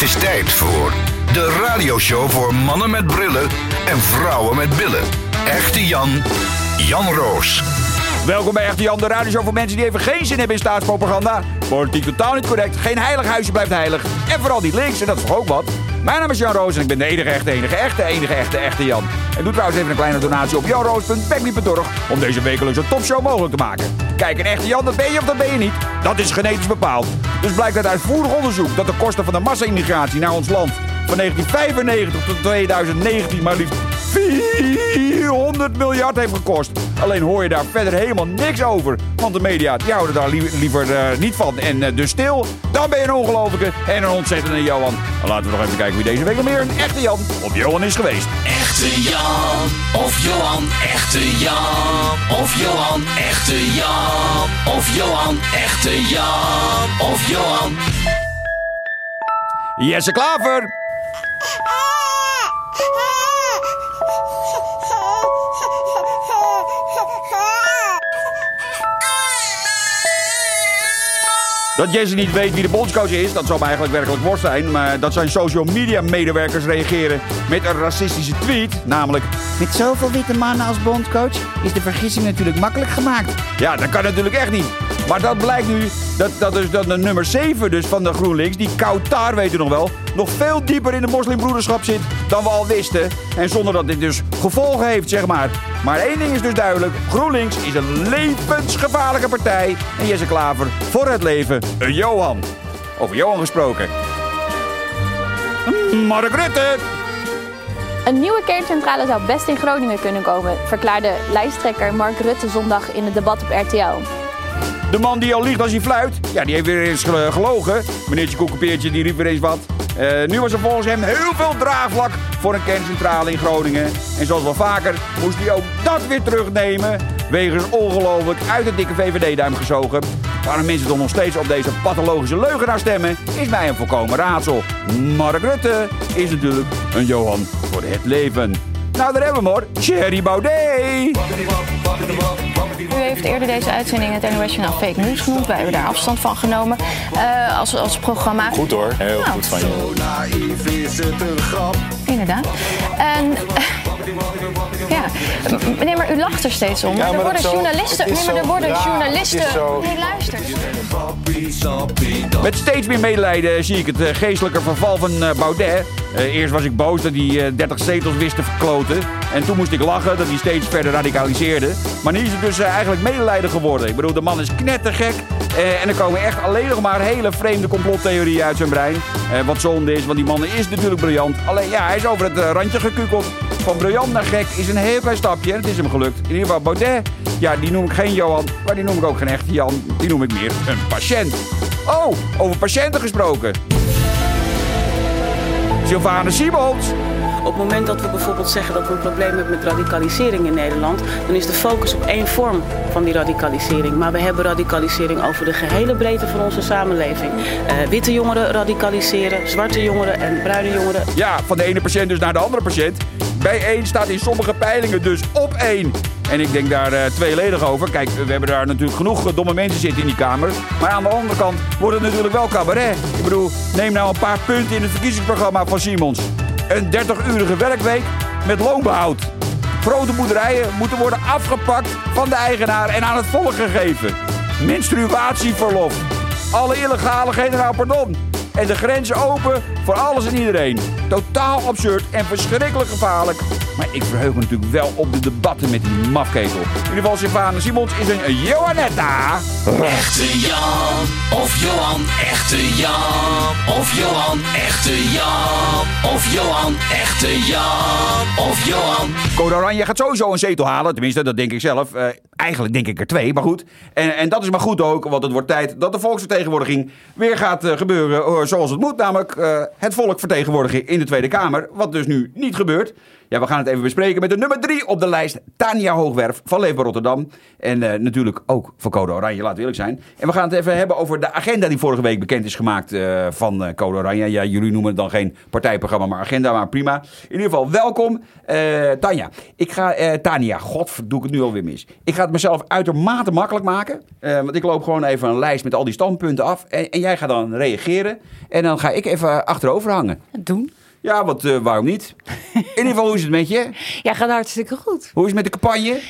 Het is tijd voor de radioshow voor mannen met brillen en vrouwen met billen. Echte Jan, Jan Roos. Welkom bij Echte Jan, de radioshow voor mensen die even geen zin hebben in staatspropaganda. Politiek totaal niet correct, geen heilig huisje blijft heilig. En vooral niet links, en dat is toch ook wat. Mijn naam is Jan Roos en ik ben de enige echte, enige echte, enige echte, echte Jan. En doe trouwens even een kleine donatie op janroos.backme.org om deze wekelijkse topshow mogelijk te maken. Kijk, een echte Jan, dat ben je of dat ben je niet. Dat is genetisch bepaald. Dus blijkt uit uitvoerig onderzoek dat de kosten van de massa-immigratie naar ons land van 1995 tot 2019 maar liefst 400 miljard heeft gekost. Alleen hoor je daar verder helemaal niks over. Want de media die houden daar li- liever eh, niet van. En eh, dus stil, dan ben je een ongelofelijke en een ontzettende Johan. Laten we nog even kijken wie deze week nog meer een echte Jan op Johan is geweest. Echte Jan of Johan, echte Jan of Johan, echte Jan of Johan, echte Jan of Johan. Jesse Klaver! Dat Jesse niet weet wie de bondscoach is, dat zal me eigenlijk werkelijk worst zijn. Maar dat zijn social media medewerkers reageren met een racistische tweet. Namelijk, Met zoveel witte mannen als bondcoach is de vergissing natuurlijk makkelijk gemaakt. ja, dat kan natuurlijk echt niet. Maar dat blijkt nu, dat, dat dus dat de nummer 7 dus van de GroenLinks, die Kautar weet u nog wel, nog veel dieper in de moslimbroederschap zit dan we al wisten. En zonder dat dit dus gevolgen heeft, zeg maar. Maar één ding is dus duidelijk, GroenLinks is een levensgevaarlijke partij. En Jesse Klaver, voor het leven, een Johan. Over Johan gesproken. Mark Rutte! Een nieuwe kerncentrale zou best in Groningen kunnen komen, verklaarde lijsttrekker Mark Rutte zondag in het debat op RTL. De man die al liegt als hij fluit, ja, die heeft weer eens gel- gelogen. Meneertje Koekenpeertje, die riep weer eens wat. Eh, nu was er volgens hem heel veel draagvlak voor een kerncentrale in Groningen. En zoals wel vaker moest hij ook dat weer terugnemen. Wegens ongelooflijk uit de dikke VVD-duim gezogen. Waarom mensen toch nog steeds op deze pathologische leugenaar stemmen, is mij een volkomen raadsel. Mark Rutte is natuurlijk een Johan voor het leven. Nou, daar hebben we hem hoor. Thierry Baudet. U heeft eerder deze uitzending het NOS Fake News genoemd. Wij hebben daar afstand van genomen eh, als, als programma. Goed hoor, heel Nou. goed van je. Inderdaad. En ja, meneer, maar u lacht er steeds om. Ja, er maar worden dat zo- journalisten. het is Nee, maar er zo worden raar, journalisten. het is zo- Nee, luister. Met steeds meer medelijden zie ik het eh, geestelijke verval van eh, Baudet. Eh, eerst was ik boos dat hij eh, 30 zetels wist te verkloten. En toen moest ik lachen dat hij steeds verder radicaliseerde. Maar nu is het dus eh, eigenlijk medelijden geworden. Ik bedoel, de man is knettergek. Eh, en er komen echt alleen nog maar hele vreemde complottheorieën uit zijn brein. Eh, wat zonde is, want die man is natuurlijk briljant. Alleen ja, hij is over het randje gekukeld. Van briljant naar gek is een heel klein stapje. En het is hem gelukt. In ieder geval Baudet. Ja, die noem ik geen Johan. Maar die noem ik ook geen echte Jan. Die noem ik meer een patiënt. Oh, over patiënten gesproken. Sylvana Simons. Op het moment dat we bijvoorbeeld zeggen dat we een probleem hebben met radicalisering in Nederland, dan is de focus op één vorm van die radicalisering. Maar we hebben radicalisering over de gehele breedte van onze samenleving. Eh, witte jongeren radicaliseren, zwarte jongeren en bruine jongeren. Ja, van de ene patiënt dus naar de andere patiënt. Bij één staat in sommige peilingen dus op één. En ik denk daar eh, tweeledig over. Kijk, we hebben daar natuurlijk genoeg eh, domme mensen zitten in die Kamer. Maar aan de andere kant wordt het natuurlijk wel cabaret. Ik bedoel, neem nou een paar punten in het verkiezingsprogramma van Simons. Een 30-urige werkweek met loonbehoud. Grote boerderijen moeten worden afgepakt van de eigenaar en aan het volk gegeven. Menstruatieverlof. Alle illegale generaal pardon. En de grenzen open voor alles en iedereen. Totaal absurd en verschrikkelijk gevaarlijk. Maar ik verheug me natuurlijk wel op de debatten met die mafketel. In ieder geval, Sylvana Simons is een Johannetta. Echte Jan of Johan, echte Jan of Johan, echte Jan of Johan, echte Jan of Johan. Code Oranje gaat sowieso een zetel halen. Tenminste, dat denk ik zelf. Eh, eigenlijk denk ik er twee, maar goed. En, en dat is maar goed ook, want het wordt tijd dat de volksvertegenwoordiging weer gaat eh, gebeuren zoals het moet. Namelijk eh, het volk vertegenwoordigen in de Tweede Kamer. Wat dus nu niet gebeurt. Ja, we gaan het even bespreken met de nummer drie op de lijst. Tania Hoogwerf van Leefbaar Rotterdam. En natuurlijk ook voor Code Oranje, we eerlijk zijn. En we gaan het even hebben over de agenda die vorige week bekend is gemaakt van Code Oranje. Ja, jullie noemen het dan geen partijprogramma, maar agenda, maar prima. In ieder geval, welkom. Eh, Tanja, ik ga, eh, Tanja, god, doe ik het nu alweer mis. Ik ga het mezelf uitermate makkelijk maken. eh, want ik loop gewoon even een lijst met al die standpunten af. En, en jij gaat dan reageren. En dan ga ik even achterover hangen. Doen. Ja, want waarom niet? In ieder geval, hoe is het met je? Ja, gaat hartstikke goed. Hoe is het met de campagne?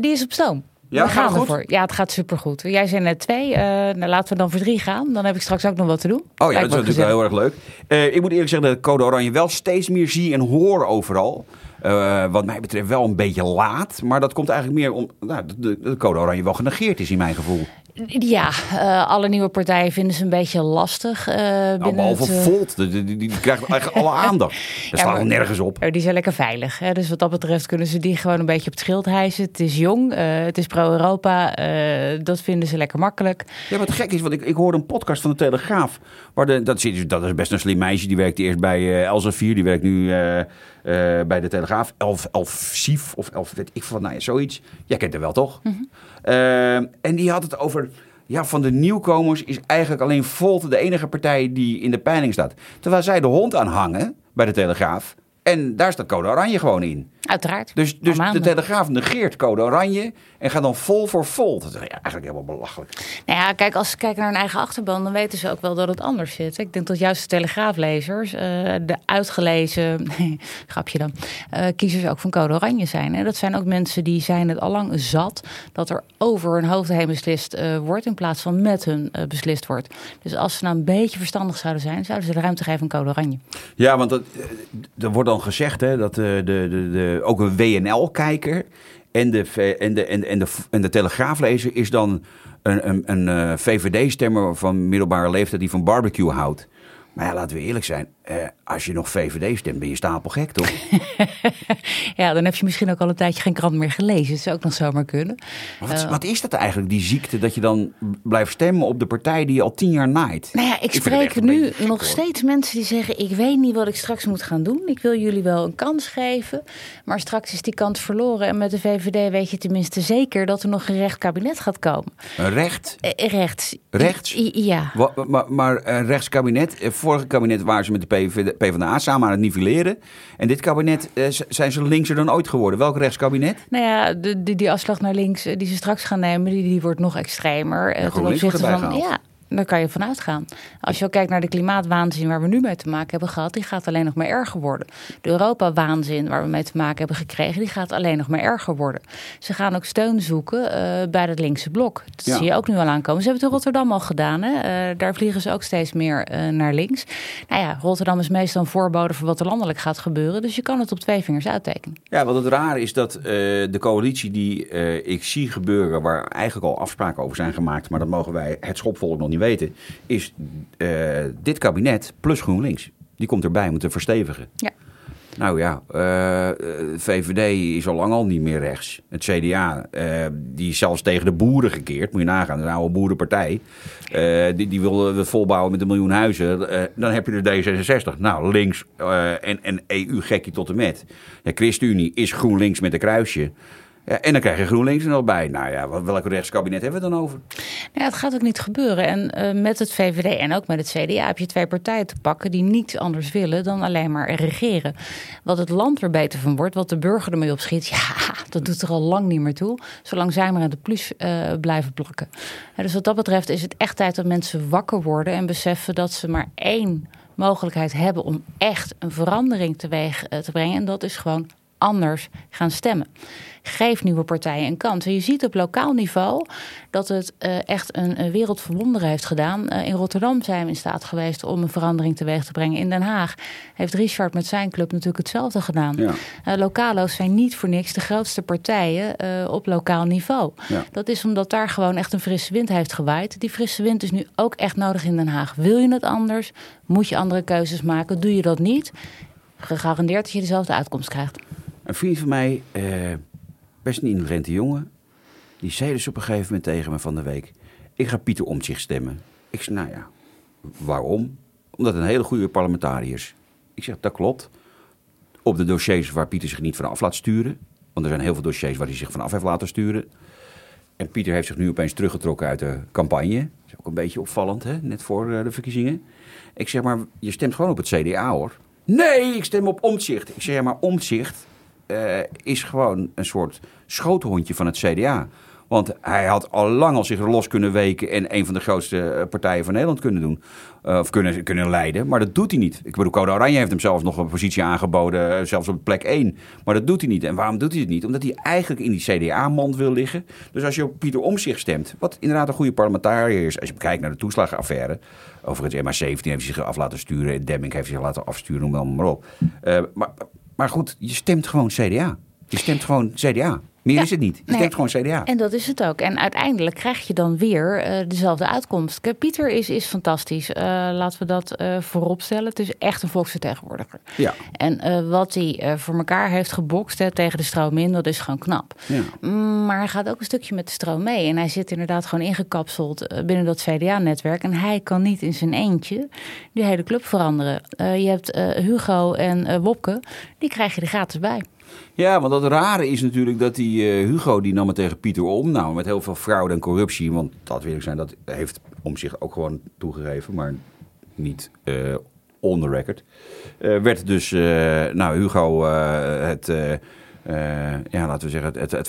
Die is op stoom. Ja, we gaan ervoor. Ja, het gaat supergoed. Jij zijn net twee. nou, laten we dan voor drie gaan. Dan heb ik straks ook nog wat te doen. Oh ja, Lijkt dat is natuurlijk wel heel erg leuk. Eh, ik moet eerlijk zeggen dat ik Code Oranje wel steeds meer zie en hoor overal. Eh, wat mij betreft wel een beetje laat. Maar dat komt eigenlijk meer om nou, de, de Code Oranje wel genegeerd is in mijn gevoel. Ja, eh, alle nieuwe partijen vinden ze een beetje lastig. eh Nou, behalve het, eh, Volt, die, die, krijgt eigenlijk alle aandacht. Dat staat maar- al nergens op. Oh, die zijn lekker veilig. Hè? Dus wat dat betreft kunnen ze die gewoon een beetje op het schild hijsen. Het is jong, het is pro-Europa. dat vinden ze lekker makkelijk. Ja, wat gek is, want ik, ik hoorde een podcast van de Telegraaf. Waar de, dat, zit, dat is best een slim meisje. Die werkte eerst bij Elsevier. Die werkt nu bij de Telegraaf. Elf, Elf Sief of Elf, weet ik van, nou ja, zoiets. Jij kent haar wel, toch? Eh, en die had het over... Ja, van de nieuwkomers is eigenlijk alleen Volt de enige partij die in de peiling staat. Terwijl zij de hond aanhangen bij de Telegraaf. En daar staat code oranje gewoon in. Uiteraard. Dus, dus de. Telegraaf negeert code oranje en gaat dan vol voor Volt. Dat is eigenlijk helemaal belachelijk. Nou ja, kijk, als ze kijken naar hun eigen achterban, dan weten ze ook wel dat het anders zit. Ik denk dat juist de telegraaflezers, eh, de uitgelezen, grapje dan, eh, kiezers ook van code oranje zijn. En dat zijn ook mensen die zijn het allang zat dat er over hun hoofd heen beslist eh, wordt in plaats van met hun beslist wordt. Dus als ze nou een beetje verstandig zouden zijn, zouden ze de ruimte geven aan code oranje. Ja, want dat, er wordt dan gezegd hè, dat eh, de, de, de, ook een WNL-kijker en de, en, de, en, en, de, en de Telegraaflezer is dan een, een, een eh, VVD-stemmer van middelbare leeftijd die van barbecue houdt. Maar ja, laten we eerlijk zijn. Eh, als je nog VVD stemt, ben je stapelgek, toch? Ja, dan heb je misschien ook al een tijdje geen krant meer gelezen. Dat zou ook nog zomaar kunnen. Wat, wat is dat eigenlijk, die ziekte, dat je dan blijft stemmen op de partij die je al tien jaar naait? Nou ja, ik, het spreek nu nog hoor. steeds mensen die zeggen: Ik weet niet wat ik straks moet gaan doen. Ik wil jullie wel een kans geven. Maar straks is die kans verloren. En met de VVD weet je tenminste zeker dat er nog een recht kabinet gaat komen. Een recht, Eh, rechts. Rechts? I- ja. Wa- maar, maar een rechtskabinet, eh, vorige kabinet waren ze met de PvdA samen aan het nivelleren. En dit kabinet eh, zijn ze linkser dan ooit geworden. Welk rechtskabinet? Nou ja, de, die, die afslag naar links eh, die ze straks gaan nemen, die, die wordt nog extremer. eh, ten opzichte van. Ja, daar kan je van uitgaan. Als je ook kijkt naar de klimaatwaanzin waar we nu mee te maken hebben gehad, die gaat alleen nog maar erger worden. De Europa-waanzin waar we mee te maken hebben gekregen, die gaat alleen nog maar erger worden. Ze gaan ook steun zoeken eh, bij het linkse blok. Dat Ja. zie je ook nu al aankomen. Ze hebben het in Rotterdam al gedaan. Hè? Eh, daar vliegen ze ook steeds meer eh, naar links. Nou ja, Rotterdam is meestal een voorbode voor wat er landelijk gaat gebeuren. Dus je kan het op twee vingers uittekenen. Ja, wat het raar is dat de coalitie die ik zie gebeuren, waar eigenlijk al afspraken over zijn gemaakt, maar dat mogen wij het schopvolk nog niet weten, is eh, dit kabinet plus GroenLinks. Die komt erbij om te verstevigen. Ja. Nou ja, eh, eh, VVD is al lang al niet meer rechts. Het CDA, eh, die is zelfs tegen de boeren gekeerd. Moet je nagaan, dat is een oude boerenpartij. Die, die wilden het volbouwen met een miljoen huizen. Dan heb je de D66. Nou, links en, en EU-gekkie tot en met. De ChristenUnie is GroenLinks met een kruisje. En dan krijg je GroenLinks er nog bij. Nou ja, welk rechtskabinet hebben we dan over? Ja, het gaat ook niet gebeuren. En eh, met het VVD en ook met het CDA heb je twee partijen te pakken die niets anders willen dan alleen maar regeren. Wat het land er beter van wordt, wat de burger ermee opschiet, ja, dat doet er al lang niet meer toe. Zolang zij maar aan de plus eh, blijven plakken. Dus wat dat betreft is het echt tijd dat mensen wakker worden en beseffen dat ze maar één mogelijkheid hebben om echt een verandering teweeg eh, te brengen. En dat is gewoon anders gaan stemmen. Geef nieuwe partijen een kans. En je ziet op lokaal niveau dat het eh, echt een, een wereld van wonderen heeft gedaan. Eh, in Rotterdam zijn we in staat geweest om een verandering teweeg te brengen. In Den Haag heeft Richard met zijn club natuurlijk hetzelfde gedaan. Ja. Eh, lokalo's zijn niet voor niks de grootste partijen op lokaal niveau. Ja. Dat is omdat daar gewoon echt een frisse wind heeft gewaaid. Die frisse wind is nu ook echt nodig in Den Haag. Wil je het anders? Moet je andere keuzes maken? Doe je dat niet? Gegarandeerd dat je dezelfde uitkomst krijgt. Een vriend van mij, eh, best een intelligente jongen, die zei dus op een gegeven moment tegen me van de week: Ik ga Pieter Omtzigt stemmen. Ik zei: Nou ja, waarom? Omdat een hele goede parlementariër is. Ik zeg: Dat klopt. Op de dossiers waar Pieter zich niet van af laat sturen. Want er zijn heel veel dossiers waar hij zich van af heeft laten sturen. En Pieter heeft zich nu opeens teruggetrokken uit de campagne. Dat is ook een beetje opvallend, hè? net voor eh, de verkiezingen. Ik zeg maar, je stemt gewoon op het CDA hoor. Nee, ik stem op Omtzigt. Ik zeg, maar Omtzigt eh, is gewoon een soort schoothondje van het CDA. Want hij had al lang al zich los kunnen weken en een van de grootste eh, partijen van Nederland kunnen doen. Eh, of kunnen, kunnen leiden. Maar dat doet hij niet. Ik bedoel, Code Oranje heeft hem zelfs nog een positie aangeboden, zelfs op plek 1. Maar dat doet hij niet. En waarom doet hij het niet? Omdat hij eigenlijk in die CDA-mand wil liggen. Dus als je op Pieter Omtzigt stemt, wat inderdaad een goede parlementariër is, als je kijkt naar de toeslagenaffaire. Overigens, MA17 heeft zich af laten sturen, Demming heeft zich laten afsturen, noem maar op. Maar, maar goed, je stemt gewoon CDA. Je stemt gewoon CDA. Meer is het niet. Je nee. gewoon CDA. En dat is het ook. En uiteindelijk krijg je dan weer eh, dezelfde uitkomst. Kijk, Pieter is, is fantastisch. Uh, laten we dat uh, voorop stellen. Het is echt een volksvertegenwoordiger. Ja. En wat hij voor elkaar heeft gebokst hè, tegen de stroom in, dat is gewoon knap. Ja. Mm, maar hij gaat ook een stukje met de stroom mee. En hij zit inderdaad gewoon ingekapseld binnen dat CDA-netwerk. En hij kan niet in zijn eentje die hele club veranderen. je hebt Hugo en Wopke, die krijg je er gratis bij. Ja, want het rare is natuurlijk dat die uh, Hugo die nam het tegen Pieter om. Nou, met heel veel fraude en corruptie. Want dat wil ik zijn, dat heeft om zich ook gewoon toegegeven. Maar niet uh, on the record. Uh, werd dus, nou, Hugo het, ja, laten we zeggen, het, het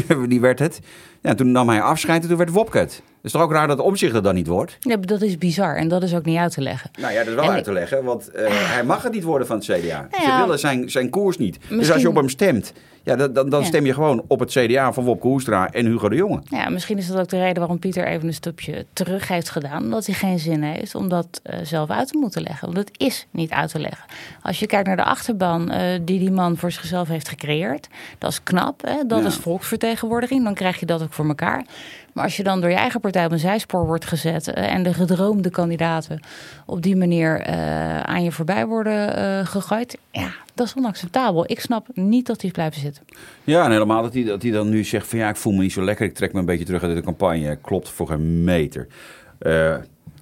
die werd het. Ja, toen nam hij afscheid en toen werd Wopke. Het is toch ook raar dat omzicht er dan niet wordt? Ja, dat is bizar en dat is ook niet uit te leggen. Nou ja, dat is wel en uit te leggen, want uh, hij mag het niet worden van het CDA. ja, Ze willen zijn, zijn koers niet. Misschien... Dus als je op hem stemt, ja, dan, dan, dan Ja. stem je gewoon op het CDA van Wopke Hoekstra en Hugo de Jonge. Ja, misschien is dat ook de reden waarom Pieter even een stapje terug heeft gedaan. Omdat hij geen zin heeft om dat eh, zelf uit te moeten leggen. Want het is niet uit te leggen. Als je kijkt naar de achterban eh, die die man voor zichzelf heeft gecreëerd. Dat is knap, hè? dat Ja. is volksvertegenwoordiging. Dan krijg je dat ook voor elkaar. Maar als je dan door je eigen partij op een zijspoor wordt gezet... eh, en de gedroomde kandidaten op die manier eh, aan je voorbij worden eh, gegooid... ja, dat is onacceptabel. Ik snap niet dat hij blijven zitten. Ja, en helemaal dat hij, dat dan nu zegt van ja, ik voel me niet zo lekker. Ik trek me een beetje terug uit de campagne. Klopt voor geen meter.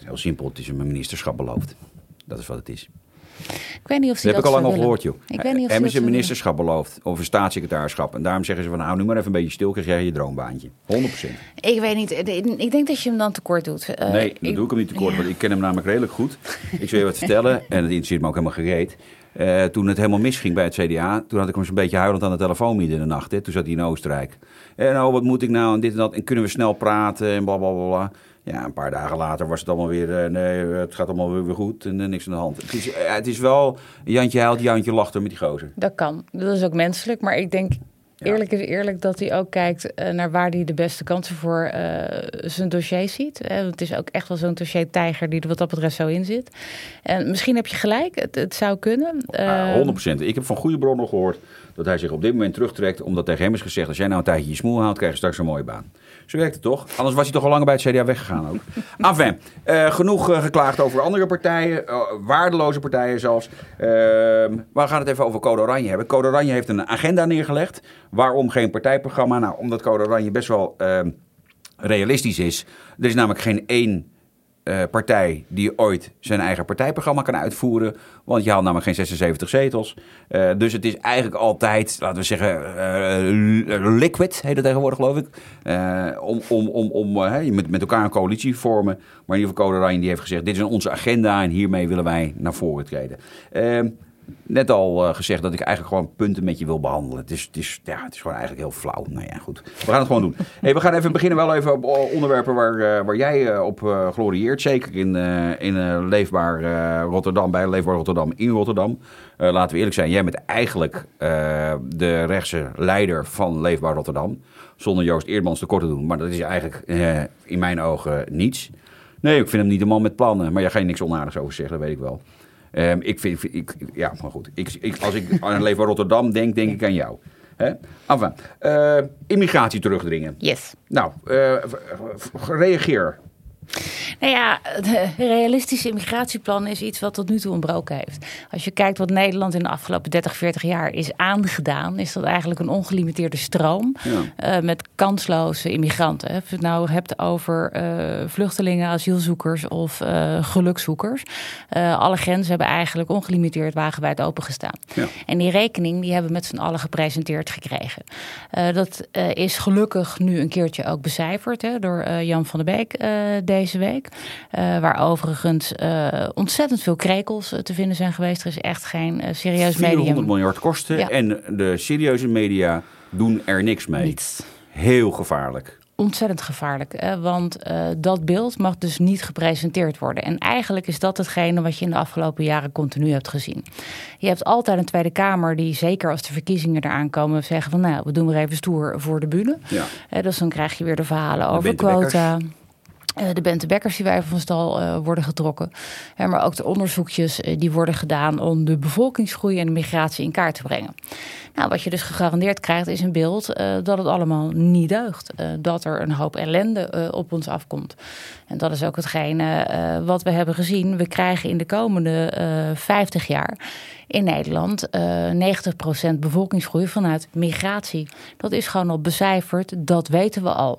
Heel simpel, het is een ministerschap beloofd. Dat is wat het is. Ik weet niet of Dat hij heb ik dat al lang zou al gehoord, joh. Ik weet niet of Hem hij is dat een zou ministerschap beloofd, of een staatssecretarisschap. En daarom zeggen ze van, nou, nu maar even een beetje stil, krijg jij je droombaantje. 100%. Ik weet niet. Ik denk dat je hem dan tekort doet. Eh, Nee, dat doe ik hem niet tekort, want ik ken hem namelijk redelijk goed. Ik zal je wat vertellen, en het interesseert me ook helemaal gereed. Eh, toen het helemaal misging bij het CDA, toen had ik hem zo'n beetje huilend aan de telefoon midden in de nacht. Hè. Toen zat hij in Oostenrijk. En oh, wat moet ik nou en dit en dat. En kunnen we snel praten en bla bla bla, bla. Ja, een paar dagen later was het allemaal weer, eh, nee, het gaat allemaal weer, weer goed en eh, niks aan de hand. Het is, eh, het is wel, Jantje huilt, Jantje lacht er met die gozer. Dat kan. Dat is ook menselijk. Maar ik denk, eerlijk is eerlijk, dat hij ook kijkt naar waar hij de beste kansen voor zijn dossier ziet. Het is ook echt wel zo'n dossier-tijger die er wat dat betreft zo in zit. En misschien heb je gelijk, het, het zou kunnen. Ja, Eh, 100%. Ik heb van goede bronnen gehoord dat hij zich op dit moment terugtrekt. Omdat tegen hem is gezegd: als jij nou een tijdje je smoel houdt, krijg je straks een mooie baan. Zo werkt het toch? Anders was hij toch al langer bij het CDA weggegaan ook. Enfin, eh, genoeg eh, geklaagd over andere partijen, eh, waardeloze partijen zelfs. Ehm, we gaan het even over Code Oranje hebben. Code Oranje heeft een agenda neergelegd. Waarom geen partijprogramma? Nou, omdat Code Oranje best wel ehm, realistisch is. Er is namelijk geen één eh, partij die ooit zijn eigen partijprogramma kan uitvoeren. Want je haalt namelijk geen 76 zetels. Eh, dus het is eigenlijk altijd, laten we zeggen, eh, liquid, heet het tegenwoordig geloof ik. Om om, om, om met, met elkaar een coalitie vormen. Maar in ieder geval Code die heeft gezegd, dit is onze agenda en hiermee willen wij naar voren treden. Net al eh, gezegd dat ik eigenlijk gewoon punten met je wil behandelen. Het is, het, is, ja, het is gewoon eigenlijk heel flauw. Nou ja, goed. We gaan het gewoon doen. Hey, we gaan even beginnen wel even op eh, onderwerpen waar, eh, waar jij op glorieert. Zeker in, in Leefbaar Rotterdam, bij Leefbaar Rotterdam in Rotterdam. Laten we eerlijk zijn, jij bent eigenlijk de rechtse leider van Leefbaar Rotterdam. Zonder Joost Eerdmans tekort te doen. Maar dat is eigenlijk in mijn ogen niets. Nee, ik vind hem niet de man met plannen. Maar jij ga je niks onaardigs over zeggen, dat weet ik wel. Ehm, ik vind, ik, ja, maar goed. Ik, ik, als ik aan Leefbaar Rotterdam denk, denk ik aan jou. Hè? Enfin, eh, immigratie terugdringen. Yes. Nou, eh, reageer. Nou ja, het realistische immigratieplan is iets wat tot nu toe ontbroken heeft. Als je kijkt wat Nederland in de afgelopen 30, 40 jaar is aangedaan, is dat eigenlijk een ongelimiteerde stroom Ja. eh, met kansloze immigranten. Of je het nou hebt over eh, vluchtelingen, asielzoekers of eh, gelukzoekers. Eh, alle grenzen hebben eigenlijk ongelimiteerd wagenwijd opengestaan. Ja. En die rekening die hebben we met z'n allen gepresenteerd gekregen. Eh, dat eh, is gelukkig nu een keertje ook becijferd hè, door eh, Jan van der Beek eh, deze week. Eh, waar overigens eh, ontzettend veel krekels eh, te vinden zijn geweest. Er is echt geen serieus 400 medium. miljard kosten Ja. en de serieuze media doen er niks mee. Niets. Heel gevaarlijk. Ontzettend gevaarlijk. want dat beeld mag dus niet gepresenteerd worden. En eigenlijk is dat hetgene wat je in de afgelopen jaren continu hebt gezien. Je hebt altijd een Tweede Kamer die, zeker als de verkiezingen eraan komen, zeggen van nou, we doen weer even stoer voor de bühne. Ja. Eh, dus dan krijg je weer de verhalen over quota. Eh, de Bente Bekkers die wij van stal eh, worden getrokken. Maar ook de onderzoekjes eh, die worden gedaan om de bevolkingsgroei en de migratie in kaart te brengen. Nou, wat je dus gegarandeerd krijgt is een beeld eh, dat het allemaal niet deugt. Eh, dat er een hoop ellende eh, op ons afkomt. En dat is ook hetgene wat we hebben gezien. We krijgen in de komende eh 50 jaar in Nederland eh 90% bevolkingsgroei vanuit migratie. Dat is gewoon al becijferd, dat weten we al.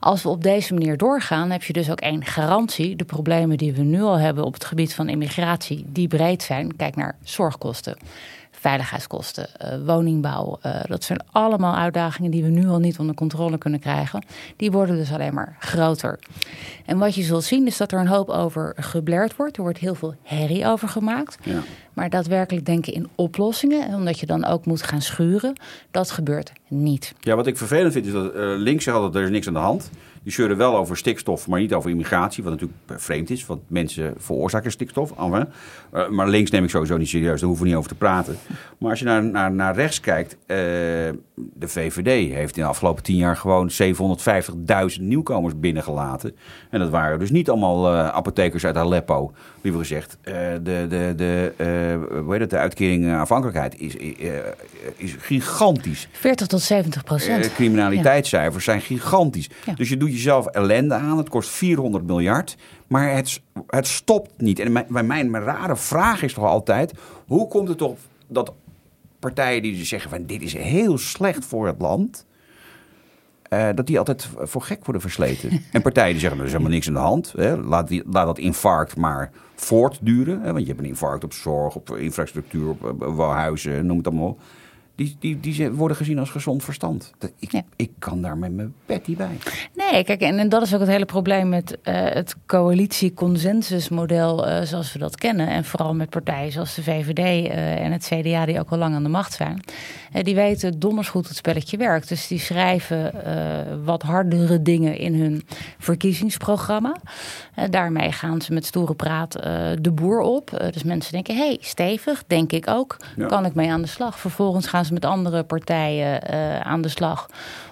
Als we op deze manier doorgaan, heb je dus ook één garantie. De problemen die we nu al hebben op het gebied van immigratie, die breed zijn. Kijk naar zorgkosten veiligheidskosten, eh, woningbouw. eh, dat zijn allemaal uitdagingen die we nu al niet onder controle kunnen krijgen. Die worden dus alleen maar groter. En wat je zult zien is dat er een hoop over geblerd wordt. Er wordt heel veel herrie over gemaakt. Ja. Maar daadwerkelijk denken in oplossingen, en omdat je dan ook moet gaan schuren, dat gebeurt niet. Ja, wat ik vervelend vind is dat eh, links zegt altijd er is niks aan de hand. Die zeuren wel over stikstof, maar niet over immigratie. Wat natuurlijk vreemd is, want mensen veroorzaken stikstof. Eh, maar links neem ik sowieso niet serieus, daar hoeven we niet over te praten. Maar als je naar, naar, naar rechts kijkt, eh, de VVD heeft in de afgelopen tien jaar gewoon 750.000 nieuwkomers binnengelaten. En dat waren dus niet allemaal eh, apothekers uit Aleppo, liever gezegd. Eh, de, de, de, eh, hoe heet het, de uitkering eh, afhankelijkheid is, is gigantisch. 40 tot 70 procent. Criminaliteitscijfers zijn gigantisch. Ja. Dus je doet jezelf ellende aan. Het kost 400 miljard. Maar het, het stopt niet. En mijn, mijn, mijn rare vraag is toch altijd... hoe komt het op dat partijen die dus zeggen... van dit is heel slecht voor het land... eh, dat die altijd voor gek worden versleten. en partijen die zeggen, er is helemaal niks aan de hand. Hè. Laat, die, laat dat infarct maar voortduren. Hè. Want je hebt een infarct op zorg, op infrastructuur, op eh, woonhuizen, noem het allemaal op. Die, die, die worden gezien als gezond verstand. Dat- Ik, Ja. ik kan daar met mijn pet niet bij. Nee, kijk, en, en dat is ook het hele probleem met eh, het coalitie-consensusmodel eh, zoals we dat kennen. En vooral met partijen zoals de VVD eh, en het CDA, die ook al lang aan de macht zijn. Eh, die weten donders goed hoe het spelletje werkt. Dus die schrijven eh, wat hardere dingen in hun verkiezingsprogramma. Daarmee gaan ze met stoere praat eh, de boer op. Dus mensen denken, hé, hey, stevig, denk ik ook. Ja. Kan ik mee aan de slag? Vervolgens gaan ze met andere partijen eh, aan de slag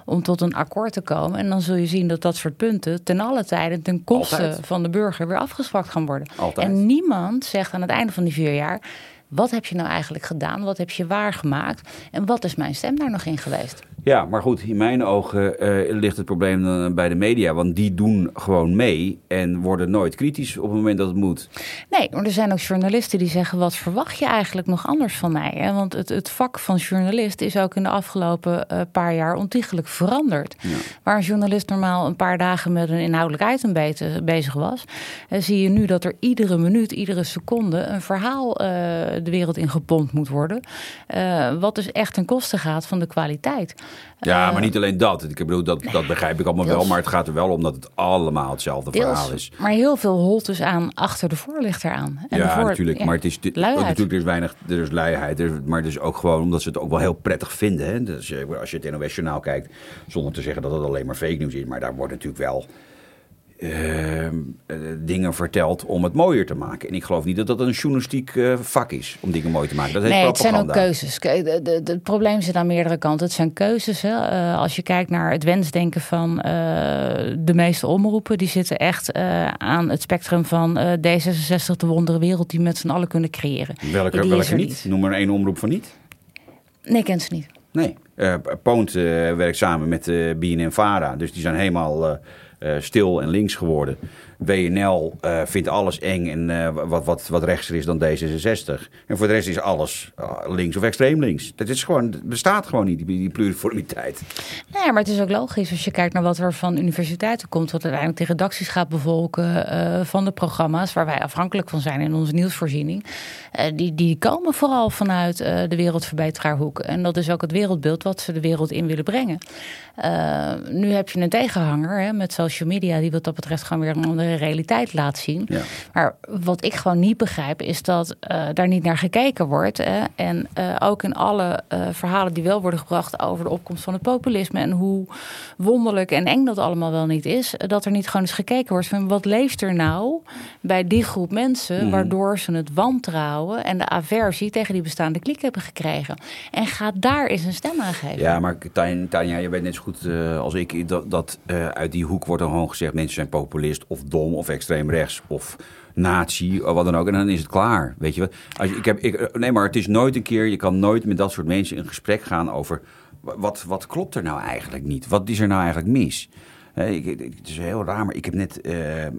om tot een akkoord te komen. En dan zul je zien dat dat soort punten ten alle tijden ten koste Altijd. van de burger weer afgezwakt gaan worden. Altijd. En niemand zegt aan het einde van die vier jaar. Wat heb je nou eigenlijk gedaan? Wat heb je waargemaakt? En wat is mijn stem daar nog in geweest? Ja, maar goed, in mijn ogen eh, ligt het probleem dan bij de media. Want die doen gewoon mee en worden nooit kritisch op het moment dat het moet. Nee, maar er zijn ook journalisten die zeggen: wat verwacht je eigenlijk nog anders van mij? Hè? Want het, het vak van journalist is ook in de afgelopen eh, paar jaar ontiegelijk veranderd. Waar een journalist normaal een paar dagen met een inhoudelijk item be- bezig was, eh, zie je nu dat er iedere minuut, iedere seconde een verhaal de wereld in gepompt moet worden. Eh, wat dus echt ten koste gaat van de kwaliteit. Ja, Eh, maar niet alleen dat. Ik bedoel, dat, dat begrijp ik allemaal wel. Maar het gaat er wel om dat het allemaal hetzelfde verhaal is. Maar heel veel holt dus aan achter de voorlichter aan. En ja, voor- natuurlijk. ja, Maar het is natuurlijk er is weinig, er is luiheid. Er- maar het is ook gewoon omdat ze het ook wel heel prettig vinden. Hè? Dus eh, als je het NOS-journaal kijkt, zonder te zeggen dat het alleen maar fake news is, maar daar wordt natuurlijk wel ehm, eh, dingen verteld om het mooier te maken. En ik geloof niet dat dat een journalistiek eh, vak is om dingen mooi te maken. Dat Nee, het zijn ook keuzes. Het probleem zit aan meerdere kanten. Het zijn keuzes. Hè. Eh, als je kijkt naar het wensdenken van de meeste omroepen, die zitten echt aan het spectrum van eh, D66, de wondere wereld die we met z'n allen kunnen creëren. Welke, welke niet? Noem maar één omroep van niet. Nee, ik ken ze niet. Nee, Poont werkt samen met uh, BNN-Vara. Dus die zijn helemaal stil en links geworden. WNL eh, vindt alles eng en eh, wat, wat, wat rechtser is dan D66. En voor de rest is alles eh, links of extreem links. Dat is gewoon, bestaat gewoon niet, die, die pluriformiteit. Nee, maar het is ook logisch als je kijkt naar wat er van universiteiten komt, wat uiteindelijk de redacties gaat bevolken van de programma's waar wij afhankelijk van zijn in onze nieuwsvoorziening. Die, die komen vooral vanuit de wereldverbeteraarhoek. En dat is ook het wereldbeeld wat ze de wereld in willen brengen. Nu heb je een tegenhanger hè, met social media, die wat dat betreft gewoon weer een andere realiteit laat zien. Ja. Maar wat ik gewoon niet begrijp, is dat eh, daar niet naar gekeken wordt. Hè? En eh, ook in alle eh, verhalen die wel worden gebracht over de opkomst van het populisme en hoe wonderlijk en eng dat allemaal wel niet is, dat er niet gewoon eens gekeken wordt van wat leeft er nou bij die groep mensen, Mhm. waardoor ze het wantrouwen en de aversie tegen die bestaande kliek hebben gekregen. En ga daar eens een stem aan geven. Ja, maar Tanja, je weet net zo goed als ik dat, dat uit die hoek wordt er gewoon gezegd: mensen zijn populist of dom of extreem rechts of nazi of wat dan ook. En dan is het klaar. Weet je wat? Als ik heb, ik, nee, maar het is nooit een keer. Je kan nooit met dat soort mensen in gesprek gaan over wa- wat, wat klopt er nou eigenlijk niet? Wat is er nou eigenlijk mis? Ik, ik- het is heel raar, maar ik heb net eh,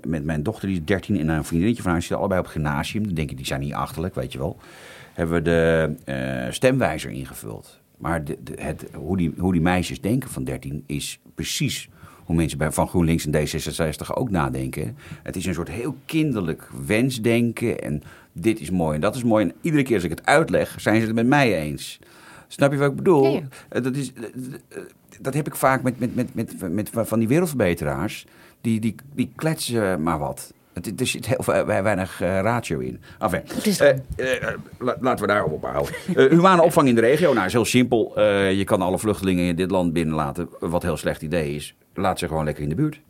met mijn dochter, die is 13, en een vriendinnetje van haar, zitten allebei op het gymnasium. Dan denk je, die zijn niet achterlijk, weet je wel. Hebben we de eh, stemwijzer ingevuld. Maar de- het, hoe, die, hoe die meisjes denken van 13 is precies hoe mensen bij, van GroenLinks en D66 ook nadenken. Het is een soort heel kinderlijk wensdenken. En dit is mooi en dat is mooi. En iedere keer als ik het uitleg, zijn ze het met mij eens. Snap je wat ik bedoel? Ja, ja. Eh, Dat, is, eh, eh, dat heb ik vaak met, met, met, met, met, van die wereldverbeteraars. Die, die, die kletsen maar wat. Het, er zit heel weinig ratio in. Enfin, is- la- laten we daarop ophouden. Eh, humane opvang in de regio. Nou, is heel simpel. Je kan alle vluchtelingen in dit land binnenlaten. Wat een heel slecht idee is. Laat ze gewoon lekker in de buurt.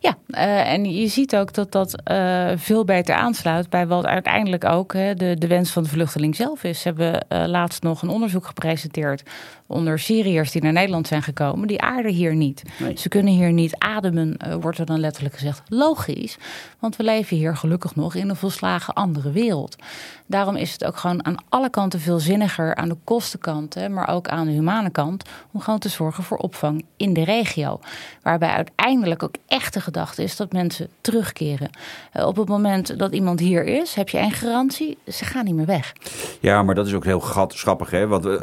Ja, eh, en je ziet ook dat dat eh, veel beter aansluit bij wat uiteindelijk ook hè, de, de wens van de vluchteling zelf is. Ze hebben eh, laatst nog een onderzoek gepresenteerd onder Syriërs die naar Nederland zijn gekomen. Die aarden hier niet. Nee. Ze kunnen hier niet ademen, wordt er dan letterlijk gezegd. Logisch, want we leven hier gelukkig nog in een volslagen andere wereld. Daarom is het ook gewoon aan alle kanten veel zinniger, aan de kostenkant, hè, maar ook aan de humane kant, om gewoon te zorgen voor opvang in de regio. Waarbij uiteindelijk ook echt de gedachte is dat mensen terugkeren. Eh, op het moment dat iemand hier is, heb je één garantie, ze gaan niet meer weg. Ja, maar dat is ook heel gat, schappig, hè? Want, eh,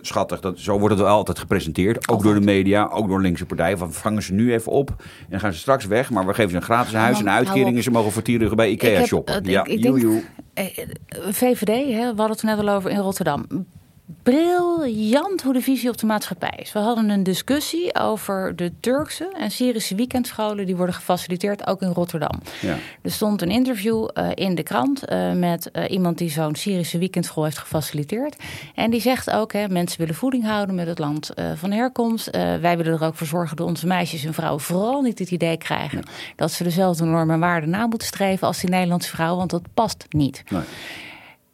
schattig, dat, zo wordt het wel altijd gepresenteerd. Ook door de media, ook door linkse partijen. Van vangen ze nu even op en dan gaan ze straks weg. Maar we geven ze een gratis huis en uitkeringen. Ze mogen voor 10 euro bij Ikea Ik heb, shoppen. ja, ik- ik denk- VVD, hè, we hadden het net al over in Rotterdam. Briljant hoe de visie op de maatschappij is. We hadden een discussie over de Turkse en Syrische weekendscholen die worden gefaciliteerd ook in Rotterdam. Ja. Er stond een interview eh, in de krant eh, met eh, iemand die zo'n Syrische weekendschool heeft gefaciliteerd. En die zegt ook, hè, mensen willen voeding houden met het land van herkomst. Wij willen er ook voor zorgen dat onze meisjes en vrouwen vooral niet het idee krijgen dat ze dezelfde normen en waarden na moeten streven als die Nederlandse vrouw, want dat past niet Nee.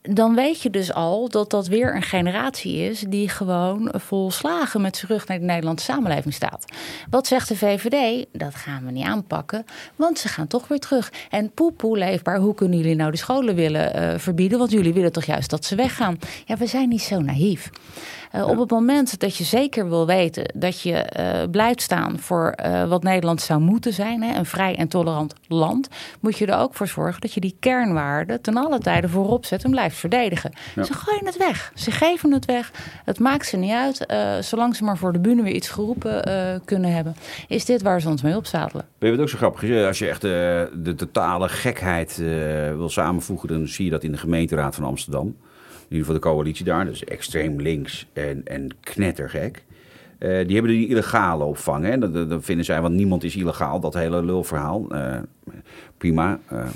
Dan weet je dus al dat dat weer een generatie is die gewoon volslagen met zijn rug naar de Nederlandse samenleving staat. Wat zegt de VVD? Dat gaan we niet aanpakken, want ze gaan toch weer terug. En poepoe leefbaar, hoe kunnen jullie nou de scholen willen eh, verbieden? Want jullie willen toch juist dat ze weggaan? Ja, we zijn niet zo naïef. Eh, Op het moment dat je zeker wil weten dat je eh, blijft staan voor eh, wat Nederland zou moeten zijn, hè, een vrij en tolerant land, moet je er ook voor zorgen dat je die kernwaarden ten alle tijde voorop zet en blijft verdedigen. Ze gooien het weg. Ze geven het weg. Het maakt ze niet uit. zolang ze maar voor de bühne weer iets geroepen kunnen hebben, is dit waar ze ons mee opzadelen. Weet je wat ook zo grappig? Als je echt de totale gekheid wil samenvoegen, dan zie je dat in de gemeenteraad van Amsterdam. Ieder geval de coalitie daar, dus extreem links en, en knettergek. Eh, die hebben die illegale opvang. Hè? Dat, vinden zij, want niemand is illegaal, dat hele lulverhaal. Eh, prima. Eh,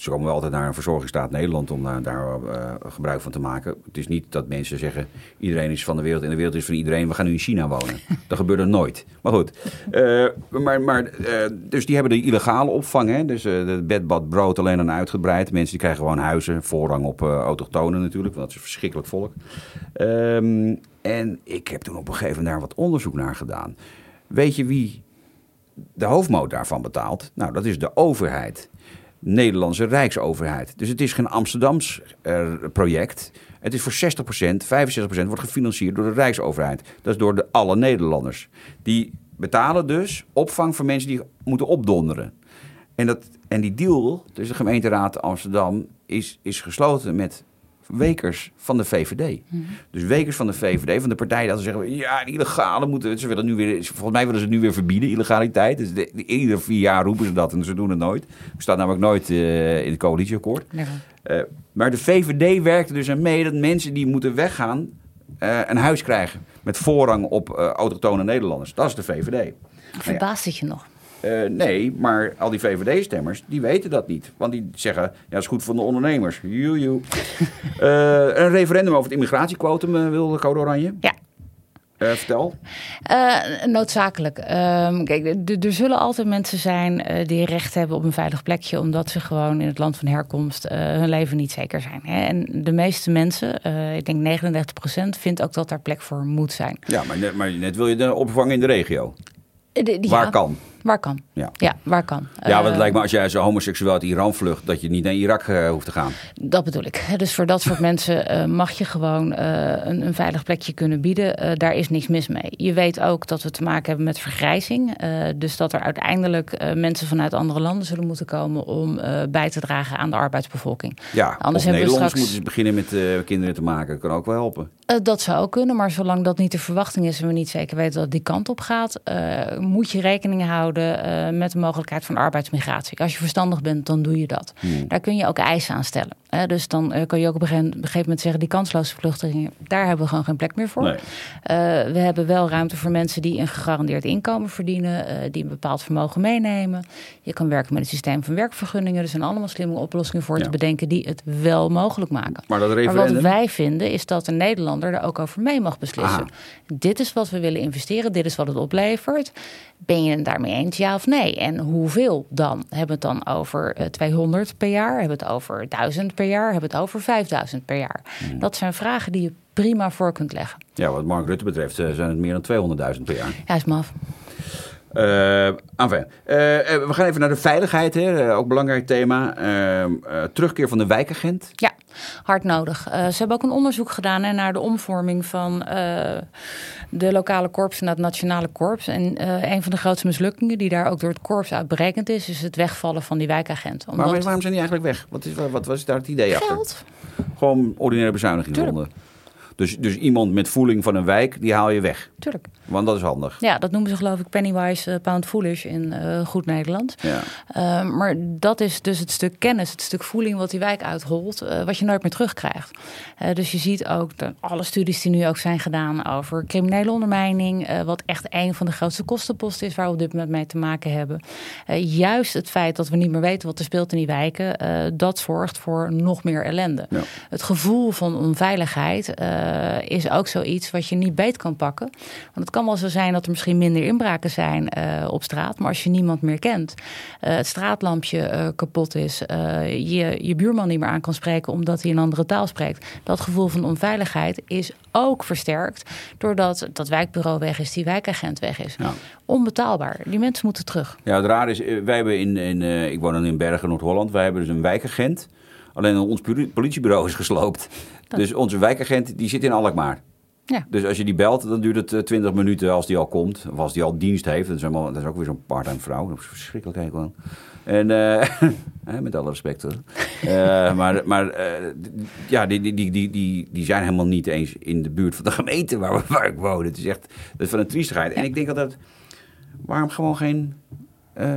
ze komen wel altijd naar een verzorgingsstaat Nederland om daar, daar eh, gebruik van te maken. Het is niet dat mensen zeggen, iedereen is van de wereld en de wereld is van iedereen. We gaan nu in China wonen. dat gebeurt er nooit. Maar goed. Eh, maar, maar, eh, dus die hebben de illegale opvang. Hè? Dus bed, bad, brood alleen en uitgebreid. Mensen die krijgen gewoon huizen. Voorrang op autochtonen natuurlijk, want dat is verschrikkelijk volk. Ehm, en ik heb toen op een gegeven moment daar wat onderzoek naar gedaan. Weet je wie de hoofdmoot daarvan betaalt? Nou, dat is de overheid. Nederlandse Rijksoverheid. Dus het is geen Amsterdams eh, project. Het is voor 60%, 65% wordt gefinancierd door de Rijksoverheid. Dat is door de, alle Nederlanders. Die betalen dus opvang voor mensen die moeten opdonderen. En, dat, en die deal tussen de gemeenteraad Amsterdam is, is gesloten met Wekers van de VVD. Dus Wekers van de VVD, van de partij dat ze zeggen... ja, illegale moeten... Ze willen nu weer, volgens mij willen ze het nu weer verbieden, illegaliteit. Dus de, de- ieder vier jaar roepen ze dat en ze doen het nooit. Er staat namelijk nooit eh, in het coalitieakkoord. Eh, maar de VVD werkte dus aan mee dat mensen die moeten weggaan... eh, een huis krijgen met voorrang op autochtone Nederlanders. Dat is de VVD. Verbaast het je nog? Eh, nee, maar al die VVD-stemmers, die weten dat niet. Want die zeggen, ja, dat is goed voor de ondernemers. Eh, een referendum over het immigratiequotum eh, wil de Code Oranje. Ja. Eh, vertel. Eh, noodzakelijk. Ehm, kijk, er zullen altijd mensen zijn eh, die recht hebben op een veilig plekje, omdat ze gewoon in het land van herkomst eh, hun leven niet zeker zijn. Hè? En de meeste mensen, eh, ik denk 99%, vindt ook dat daar plek voor moet zijn. Ja, maar net, maar net wil je de opvangen in de regio. Eh, de- Waar ja, kan. Waar kan. Ja. Ja, waar kan. Ja, want het Eh, lijkt me als jij als homoseksueel uit Iran vlucht, dat je niet naar Irak eh, hoeft te gaan. Dat bedoel ik. Dus voor dat soort mensen eh, mag je gewoon een, een veilig plekje kunnen bieden. Daar is niks mis mee. Je weet ook dat we te maken hebben met vergrijzing. Dus dat er uiteindelijk mensen vanuit andere landen zullen moeten komen om bij te dragen aan de arbeidsbevolking. Ja, Anders hebben we straks- moeten ze beginnen met kinderen te maken. Dat kan ook wel helpen. Dat zou ook kunnen, maar zolang dat niet de verwachting is en we niet zeker weten dat het die kant op gaat, moet je rekening houden eh, met de mogelijkheid van arbeidsmigratie. Als je verstandig bent, dan doe je dat. Hmm. Daar kun je ook eisen aan stellen. Hè? Dus dan eh, kan je ook op een gegeven moment zeggen: die kansloze vluchtelingen, daar hebben we gewoon geen plek meer voor. Nee. Eh, we hebben wel ruimte voor mensen die een gegarandeerd inkomen verdienen, eh, die een bepaald vermogen meenemen. Je kan werken met het systeem van werkvergunningen. Er zijn allemaal slimme oplossingen voor Ja. te bedenken die het wel mogelijk maken. Maar dat Maar referendum... wat wij vinden is dat een Nederlander er ook over mee mag beslissen. Aha. Dit is wat we willen investeren, dit is wat het oplevert. Ben je het daarmee eens, ja of nee? En hoeveel dan? Hebben we het dan over eh, 200 per jaar? Hebben we het over 1000 per jaar? Hebben we het over 5000 per jaar? Hmm. Dat zijn vragen die je prima voor kunt leggen. Ja, wat Mark Rutte betreft eh, zijn het meer dan 200.000 per jaar. Ja, is maf. Enfin, eh, we gaan even naar de veiligheid, hè. Ook belangrijk thema. Terugkeer van de wijkagent. Ja, hard nodig. Eh, ze hebben ook een onderzoek gedaan hè, naar de omvorming van eh, de lokale korps naar het nationale korps. En eh, een van de grootste mislukkingen die daar ook door het korps uit berekend is, is het wegvallen van die wijkagent. Omdat Waarom, waarom zijn die eigenlijk weg? Wat, is, wat was daar het idee achter? geld. Gewoon ordinaire bezuinigingsronde. Dus, dus iemand met voeling van een wijk, die haal je weg. Tuurlijk. Want dat is handig. Ja, dat noemen ze geloof ik pennywise, eh, pound foolish in eh, goed Nederlands. Ja. Uh, maar dat is dus het stuk kennis, het stuk voeling wat die wijk uitholt, uh, wat je nooit meer terugkrijgt. Dus je ziet ook de, alle studies die nu ook zijn gedaan over criminele ondermijning, wat echt een van de grootste kostenposten is waar we op dit moment mee te maken hebben. Juist het feit dat we niet meer weten wat er speelt in die wijken, dat zorgt voor nog meer ellende. Ja. Het gevoel van onveiligheid is ook zoiets wat je niet beet kan pakken. Want het kan wel zo zijn dat er misschien minder inbraken zijn uh, op straat, maar als je niemand meer kent, uh, het straatlampje uh, kapot is, je je buurman niet meer aan kan spreken omdat hij een andere taal spreekt, dat gevoel van onveiligheid is ook versterkt doordat dat wijkbureau weg is, die wijkagent weg is. Ja. Onbetaalbaar. Die mensen moeten terug. Ja, het raar is, wij hebben in, in ik woon dan in Bergen, Noord-Holland, wij hebben dus een wijkagent. Alleen ons politiebureau is gesloopt. Dat. Dus onze wijkagent die zit in Alkmaar. Ja. Dus als je die belt, dan duurt het 20 minuten als die al komt. Of als die al dienst heeft. Dat is, allemaal, dat is ook weer zo'n part-time vrouw. Dat is verschrikkelijk gewoon. En uh, met alle respect hoor. uh, maar maar ja, die, die, die, die, die, zijn helemaal niet eens in de buurt van de gemeente waar, waar ik woon. Het is echt dat is van een triestigheid. Ja. En ik denk altijd, waarom gewoon geen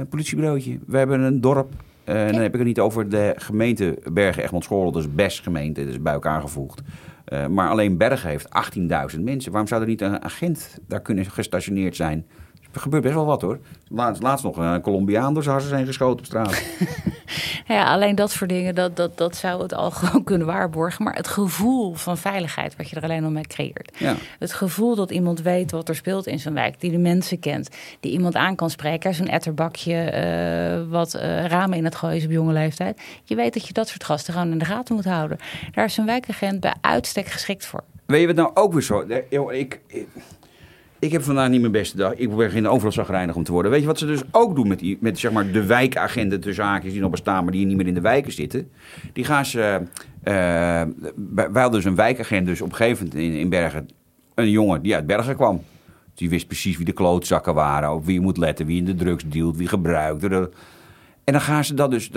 politiebureautje? We hebben een dorp. Ja. Dan heb ik het niet over de gemeente Bergen Egmond Schoorl, dat is best gemeente, dat is bij elkaar gevoegd. Uh, maar alleen Bergen heeft 18.000 mensen. Waarom zou er niet een agent daar kunnen gestationeerd zijn? Er gebeurt best wel wat hoor. Laatst, laatst nog een Colombiaan door zijn harsen zijn geschoten op straat. ja, alleen dat soort dingen, dat, dat, dat zou het al gewoon kunnen waarborgen. Maar het gevoel van veiligheid, wat je er alleen al mee creëert. Ja. Het gevoel dat iemand weet wat er speelt in zijn wijk, die de mensen kent, die iemand aan kan spreken. Zo'n etterbakje, uh, wat uh, ramen in het gooien is op jonge leeftijd. Je weet dat je dat soort gasten gewoon in de gaten moet houden. Daar is een wijkagent bij uitstek geschikt voor. Weet je wat nou ook weer zo? Ik, ik, ik heb vandaag niet mijn beste dag. Ik begin overal zagrijnig om te worden. Weet je wat ze dus ook doen met, die, met zeg maar, de wijkagenten tussen haakjes die nog bestaan, maar die niet meer in de wijken zitten? Die gaan ze. Uh, wij hadden dus een wijkagent, dus op een gegeven moment in, in Bergen, een jongen die uit Bergen kwam. Die wist precies wie de klootzakken waren, op wie je moet letten, wie in de drugs dealt, wie gebruikt. En dan gaan ze dat dus.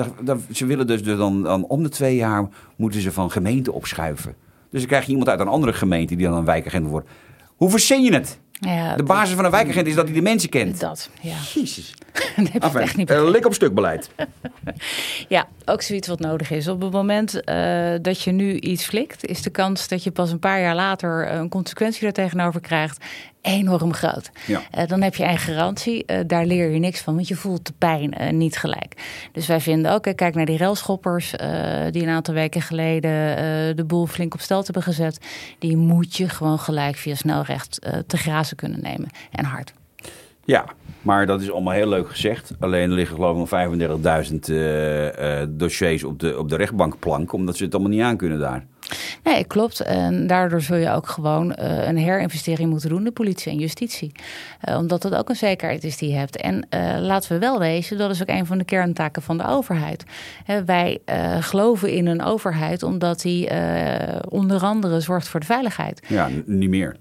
Ze willen dus dan, dan om de twee jaar moeten ze van gemeente opschuiven. Dus dan krijg je iemand uit een andere gemeente die dan een wijkagent wordt. Hoe verzin je het? Ja, de basis van een wijkagent is dat hij de mensen kent. Dat, ja. Jezus. dat heb enfin, echt niet uh, lik op stuk beleid. ja, ook zoiets wat nodig is. Op het moment uh, dat je nu iets flikt, is de kans dat je pas een paar jaar later een consequentie er tegenover krijgt enorm groot. Ja. Eh, dan heb je een garantie, eh, daar leer je niks van, want je voelt de pijn eh, niet gelijk. Dus wij vinden ook, kijk naar die railschoppers die een aantal weken geleden de boel flink op stel hebben gezet. Die moet je gewoon gelijk via snelrecht te grazen kunnen nemen. En hard. Ja, maar dat is allemaal heel leuk gezegd. Alleen er liggen geloof ik nog 35.000 eh, eh, dossiers op de, op de rechtbankplank, omdat ze het allemaal niet aan kunnen daar. Nee, klopt. En daardoor zul je ook gewoon eh, een herinvestering moeten doen, de politie en justitie. Omdat dat ook een zekerheid is die je hebt. En laten we wel wezen, dat is ook een van de kerntaken van de overheid. Wij geloven in een overheid omdat die onder andere zorgt voor de veiligheid. Ja, niet meer.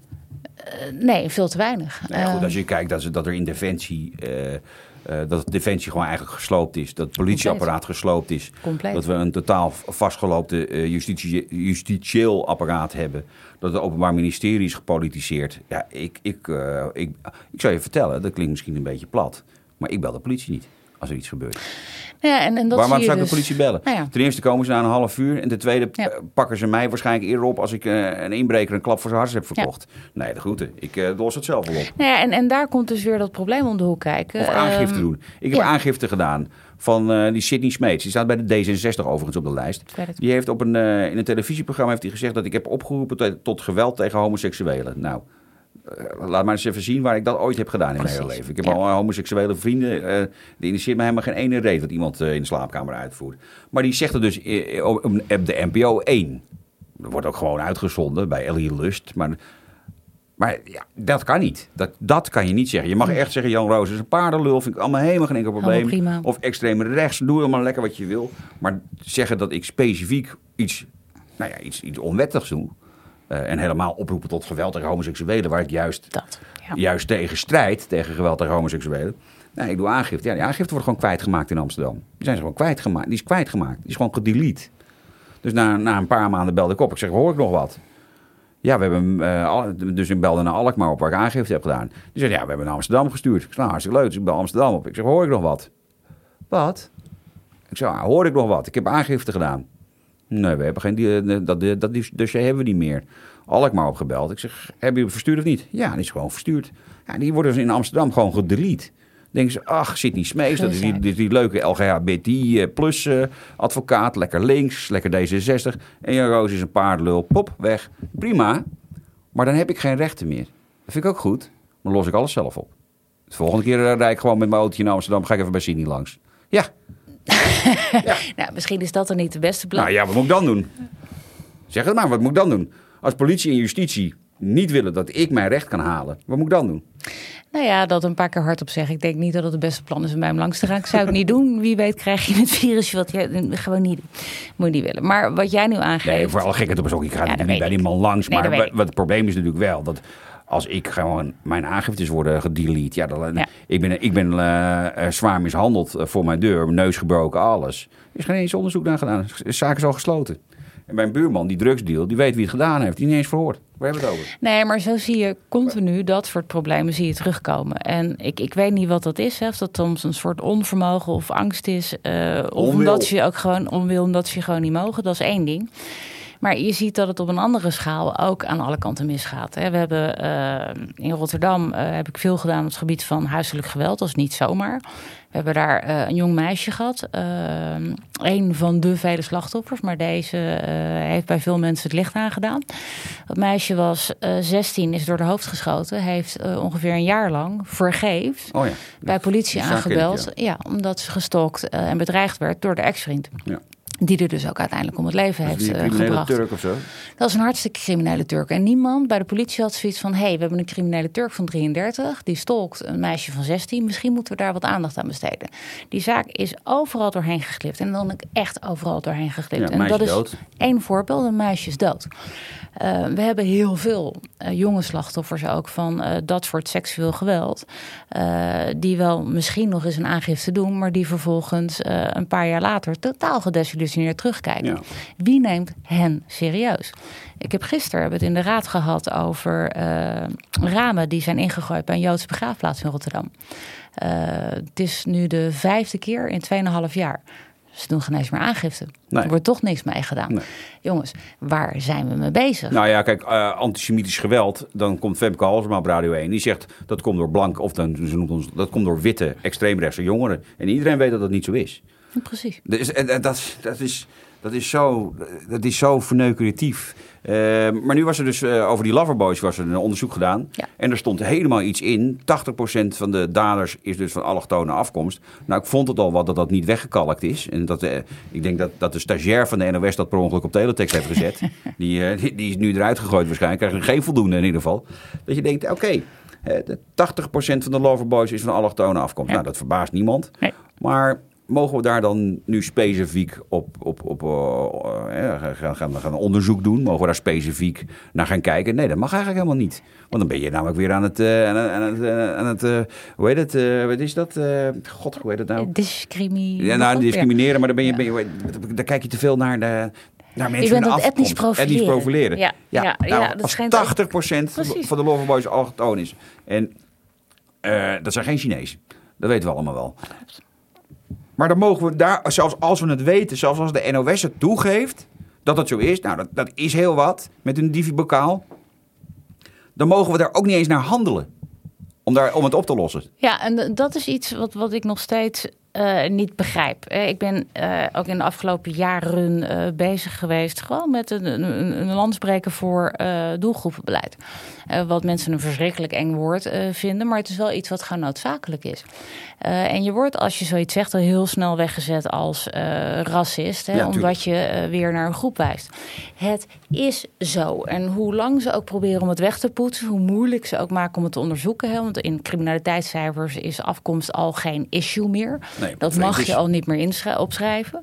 Eh, nee, veel te weinig. Nee, goed, Eh, als je kijkt dat, dat er in Defensie... eh, dat Defensie gewoon eigenlijk gesloopt is. Dat het politieapparaat gesloopt is. Compleet. Dat we een totaal vastgeloopte eh, justitie, justitieel apparaat hebben. Dat het Openbaar Ministerie is gepolitiseerd. Ja, ik, ik, ik, ik zou je vertellen, dat klinkt misschien een beetje plat. Maar ik bel de politie niet als er iets gebeurt. Ja, en, en dat Waarom zou ik dus. de politie bellen? Nou ja. Ten eerste komen ze na een half uur. En ten tweede Ja. eh, pakken ze mij waarschijnlijk eerder op... als ik eh, een inbreker een klap voor zijn hart heb verkocht. Nee, de groeten. Ik eh, los het zelf wel op. Nou ja, en, en daar komt dus weer dat probleem om de hoek kijken. Of aangifte Ehm, doen. Ik heb aangifte gedaan van die Sidney Smeets. Die staat bij de D66 overigens op de lijst. Die heeft op een, in een televisieprogramma heeft hij gezegd dat ik heb opgeroepen tot, geweld tegen homoseksuelen. Nou, laat maar eens even zien waar ik dat ooit heb gedaan in mijn hele leven. Ik heb Ja. al homoseksuele vrienden. eh die interesseert me helemaal geen ene reet wat iemand eh, in de slaapkamer uitvoert. Maar die zegt er dus eh, op, de NPO 1. Dat wordt ook gewoon uitgezonden bij Ellie Lust. Maar maar ja, dat kan niet. Dat, dat kan je niet zeggen. Je mag echt zeggen, Jan Roos is een paardenlul. Vind ik allemaal helemaal geen enkel probleem. Of extreem rechts, doe allemaal lekker wat je wil. Maar zeggen dat ik specifiek iets, nou ja, iets, iets onwettigs doe... eh, en helemaal oproepen tot geweld tegen homoseksuelen... waar ik juist, Dat, ja. juist tegen strijd, tegen geweld tegen homoseksuelen... Nee, ik doe aangifte. Ja, die aangifte wordt gewoon kwijtgemaakt in Amsterdam. Die zijn ze gewoon kwijtgemaakt. Die is kwijtgemaakt. Die is gewoon gedelete. Dus na, na een paar maanden belde ik op. Ik zeg, hoor ik nog wat? Ja, we hebben eh, dus ik belde naar Alkmaar op waar ik aangifte heb gedaan. Die zei, ja, we hebben naar Amsterdam gestuurd. Ik zei, nou, hartstikke leuk. Dus ik bel Amsterdam op. Ik zeg, hoor ik nog wat? Wat? Ik zei, ah, hoor ik nog wat? Ik heb aangifte gedaan. Nee, we hebben geen, die, eh, dat, dat, dossier hebben we niet meer. Alkmaar opgebeld. Ik zeg, hebben jullie verstuurd of niet? Ja, die is gewoon verstuurd. Ja, die worden dus in Amsterdam gewoon gedelete. Denken ze, ach, Sidney Smees, dat is die, die, die leuke LGHBT plus eh, advocaat. Lekker links, lekker D66. En Jan Roos is een paardenlul. Pop, weg. Prima. Maar dan heb ik geen rechten meer. Dat vind ik ook goed. Dan los ik alles zelf op. De volgende keer eh, rijd ik gewoon met mijn autootje naar Amsterdam. Ga ik even bij Sidney langs. Ja, Nou, misschien is dat dan niet de beste plan. nou ja, wat moet ik dan doen? Zeg het maar, wat moet ik dan doen? Als politie en justitie niet willen dat ik mijn recht kan halen, wat moet ik dan doen? Nou ja, dat een paar keer hardop zeggen. Ik denk niet dat het het beste plan is om bij hem langs te gaan. Ik zou het niet doen. Wie weet krijg je het virusje wat je gewoon niet. Moet je niet willen. Maar wat jij nu aangeeft... Nee, voor alle gekheid op een Ik ga Ja, niet bij die man langs. Nee, maar wat het probleem is natuurlijk wel dat als ik gewoon mijn aangiftes worden gedelete. Ja, dan, Ja. ik ben, ik ben eh, eh, zwaar mishandeld eh, voor mijn deur, mijn neus gebroken, alles. Er is geen eens onderzoek naar gedaan. De zaak is al gesloten. En mijn buurman, die drugsdeal, die weet wie het gedaan heeft. Die niet eens verhoord. Waar hebben we het over? Nee, maar zo zie je continu dat soort problemen zie je terugkomen. En ik, ik weet niet wat dat is. Hè. Of dat soms een soort onvermogen of angst is. of omdat je ook gewoon onwil, omdat ze je gewoon niet mogen. Dat is één ding. Maar je ziet dat het op een andere schaal ook aan alle kanten misgaat. Hè. We hebben eh, in Rotterdam eh, heb ik veel gedaan op het gebied van huiselijk geweld. Dat is niet zomaar. We hebben daar eh, een jong meisje gehad. eh, een van de vele slachtoffers. Maar deze heeft bij veel mensen het licht aangedaan. Dat meisje was eh 16, is door de hoofd geschoten. Heeft ongeveer een jaar lang vergeefs Oh ja. bij politie aangebeld. ja. omdat ze gestalkt eh, en bedreigd werd door de ex-vriend. Ja. Die er dus ook uiteindelijk om het leven Dat heeft is die eh, criminele gebracht. Turk of zo. Dat is een hartstikke criminele Turk. En niemand bij de politie had zoiets van... hé, hey, we hebben een criminele Turk van 33... die stalkt een meisje van 16. Misschien moeten we daar wat aandacht aan besteden. Die zaak is overal doorheen geglipt. En dan ook echt overal doorheen geglipt. Ja, en dat is één voorbeeld, een meisje is dood. Eh, we hebben heel veel eh, jonge slachtoffers ook van eh, dat soort seksueel geweld. eh, die wel misschien nog eens een aangifte doen... maar die vervolgens eh, een paar jaar later... totaal gedesillusioneerd terugkijken. Ja. Wie neemt hen serieus? Ik heb gisteren het in de raad gehad over eh, ramen die zijn ingegooid bij een Joodse begraafplaats in Rotterdam. Eh, het is nu de vijfde keer in 2,5 jaar. Ze doen geen eens meer aangifte. Nee. Er wordt toch niks mee gedaan. Nee. Jongens, waar zijn we mee bezig? Nou ja, kijk, eh, antisemitisch geweld, dan komt Femke Halsema op Radio 1. Die zegt dat komt door blank, of dan, ze noemt ons, dat komt door witte, extreemrechtse jongeren. En iedereen weet dat dat niet zo is. Precies. Dus, en, en dat, dat, is, dat, is zo, dat is zo. Eh, maar nu was er dus eh, over die Loverboys was er een onderzoek gedaan. Ja. En er stond helemaal iets in. 80% van de daders is dus van allochtone afkomst. Nou, ik vond het al wat dat dat niet weggekalkt is. En dat, eh, ik denk dat, dat de stagiair van de NOS dat per ongeluk op teletext heeft gezet. die, eh, die, die is nu eruit gegooid waarschijnlijk. Krijgt geen voldoende in ieder geval. Dat je denkt, oké, de 80% van de Loverboys is van allochtone afkomst. Ja. Nou, dat verbaast niemand. Nee. Maar mogen we daar dan nu specifiek op, op, op eh, gaan, gaan, gaan onderzoek doen? Mogen we daar specifiek naar gaan kijken? Nee, dat mag eigenlijk helemaal niet. Want dan ben je namelijk weer aan het, eh, aan het, aan het, aan het hoe heet het, wat is dat? God, hoe heet het nou? Discriminatie. Ja, nou, discrimineren, maar dan ben je, Ja. ben je, daar kijk je te veel naar de... Naar mensen bent met aan het etnisch profileren. Etnisch profileren. Ja, ja, nou, ja, dat als schijnt ook- 80% Precies. van de Loverboys allochtoon is. En dat zijn geen Chinezen. Dat weten we allemaal wel. Maar dan mogen we daar, zelfs als we het weten, zelfs als de NOS het toegeeft dat het zo is, nou dat, dat is heel wat met een divi-bokaal, dan mogen we daar ook niet eens naar handelen om, daar, om het op te lossen. Ja, en dat is iets wat, wat ik nog steeds eh, niet begrijp. Ik ben eh, ook in de afgelopen jaren eh, bezig geweest... gewoon met een, een, een landsbreken voor doelgroepenbeleid. Eh, wat mensen een verschrikkelijk eng woord eh, vinden... maar het is wel iets wat gewoon noodzakelijk is. Eh, en je wordt, als je zoiets zegt, al heel snel weggezet als racist... Hè, Ja, omdat je weer naar een groep wijst. Het is zo. En hoe lang ze ook proberen om het weg te poetsen... hoe moeilijk ze ook maken om het te onderzoeken... Hè, want in criminaliteitscijfers is afkomst al geen issue meer... Nee, Dat mag is. je al niet meer opschrijven.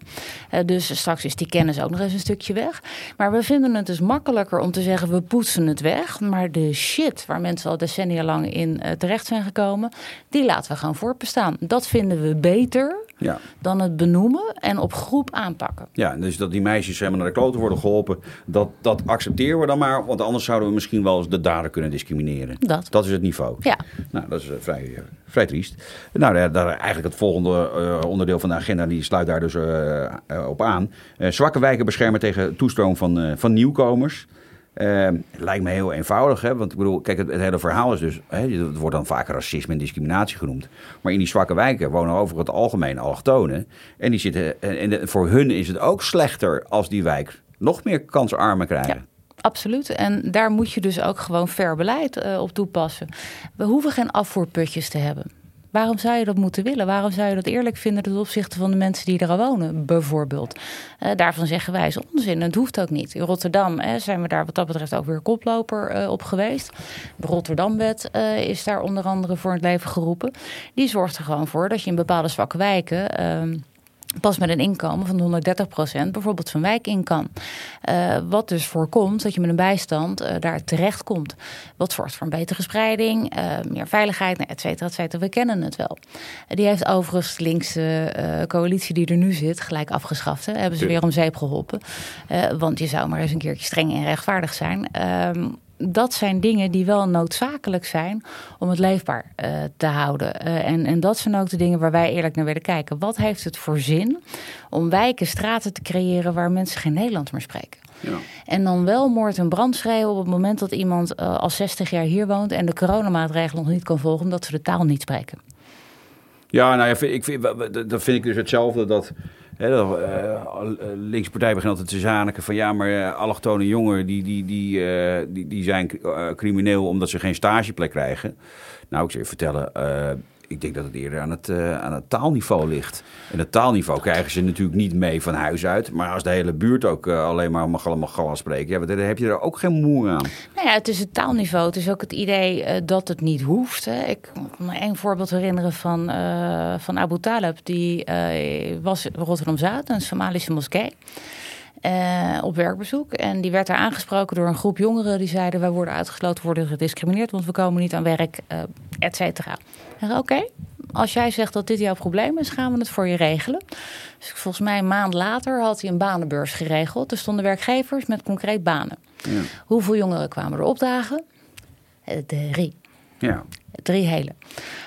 Dus straks is die kennis ook nog eens een stukje weg. Maar we vinden het dus makkelijker om te zeggen we poetsen het weg. Maar de shit waar mensen al decennia lang in eh, terecht zijn gekomen, die laten we gewoon voortbestaan. Dat vinden we beter Ja. dan het benoemen en op groep aanpakken. Ja, dus dat die meisjes helemaal naar de kloten worden geholpen, dat, dat accepteren we dan maar. Want anders zouden we misschien wel eens de dader kunnen discrimineren. Dat. Dat is het niveau. Ja. Nou, dat is eh, vrij, eh, vrij triest. Nou, daar, daar eigenlijk het volgende onderdeel van de agenda, die sluit daar dus op aan. Zwakke wijken beschermen tegen toestroom van, van nieuwkomers. Eh, lijkt me heel eenvoudig, hè? want ik bedoel, kijk, het, hele verhaal is dus, hè, het wordt dan vaak racisme en discriminatie genoemd. Maar in die zwakke wijken wonen over het algemeen allochtonen. En, die zitten, en, voor hun is het ook slechter als die wijk nog meer kansarmen krijgen. Absoluut. En daar moet je dus ook gewoon fair beleid eh, op toepassen. We hoeven geen afvoerputjes te hebben. Waarom zou je dat moeten willen? Waarom zou je dat eerlijk vinden ten opzichte van de mensen die er al wonen, bijvoorbeeld? Eh, daarvan zeggen wij is onzin. Het hoeft ook niet. In Rotterdam eh, zijn we daar wat dat betreft ook weer koploper eh, op geweest. De Rotterdamwet eh, is daar onder andere voor het leven geroepen. Die zorgt er gewoon voor dat je in bepaalde zwakke wijken. Ehm, pas met een inkomen van 130% bijvoorbeeld van wijk in kan. Eh, wat dus voorkomt dat je met een bijstand eh, daar terecht komt. Wat zorgt voor een betere spreiding, eh, meer veiligheid, nou, et cetera, et cetera. We kennen het wel. Die heeft overigens de linkse coalitie die er nu zit gelijk afgeschaft. Hè. Hebben ze weer om zeep geholpen. Eh, want je zou maar eens een keertje streng en rechtvaardig zijn. Dat zijn dingen die wel noodzakelijk zijn om het leefbaar eh, te houden. Eh, en, en dat zijn ook de dingen waar wij eerlijk naar willen kijken. Wat heeft het voor zin om wijken, straten te creëren waar mensen geen Nederlands meer spreken? Ja. En dan wel moord en brand schreeuwen op het moment dat iemand eh, al 60 jaar hier woont en de coronamaatregelen nog niet kan volgen omdat ze de taal niet spreken. Ja, nou ja, vind- ik vind, dat vind ik dus hetzelfde. Dat, hè, eh, linkse partij begint altijd te zaniken van ja, maar eh, allochtone jongeren die, die, die, eh, die, die zijn eh, crimineel omdat ze geen stageplek krijgen. Nou, ik zou je vertellen, eh, ik denk dat het eerder aan het, eh, aan het taalniveau ligt. En het taalniveau krijgen ze natuurlijk niet mee van huis uit. Maar als de hele buurt ook eh, alleen maar mag allemaal gallen spreken, ja, dan heb je er ook geen moer aan. Nou ja, het is het taalniveau. Het is ook het idee eh, dat het niet hoeft. Hè. Ik kan me één voorbeeld herinneren van, van Abu Talib. Die was Rotterdam-Zuid, een Somalische moskee. Eh, op werkbezoek. En die werd daar aangesproken door een groep jongeren. Die zeiden, wij worden uitgesloten, worden gediscrimineerd... want we komen niet aan werk, eh et cetera. Oké, als jij zegt dat dit jouw probleem is... gaan we het voor je regelen. Dus volgens mij een maand later had hij een banenbeurs geregeld. Er stonden werkgevers met concreet banen. Hoeveel jongeren kwamen er opdagen? Eh, Drie. Ja. Drie hele.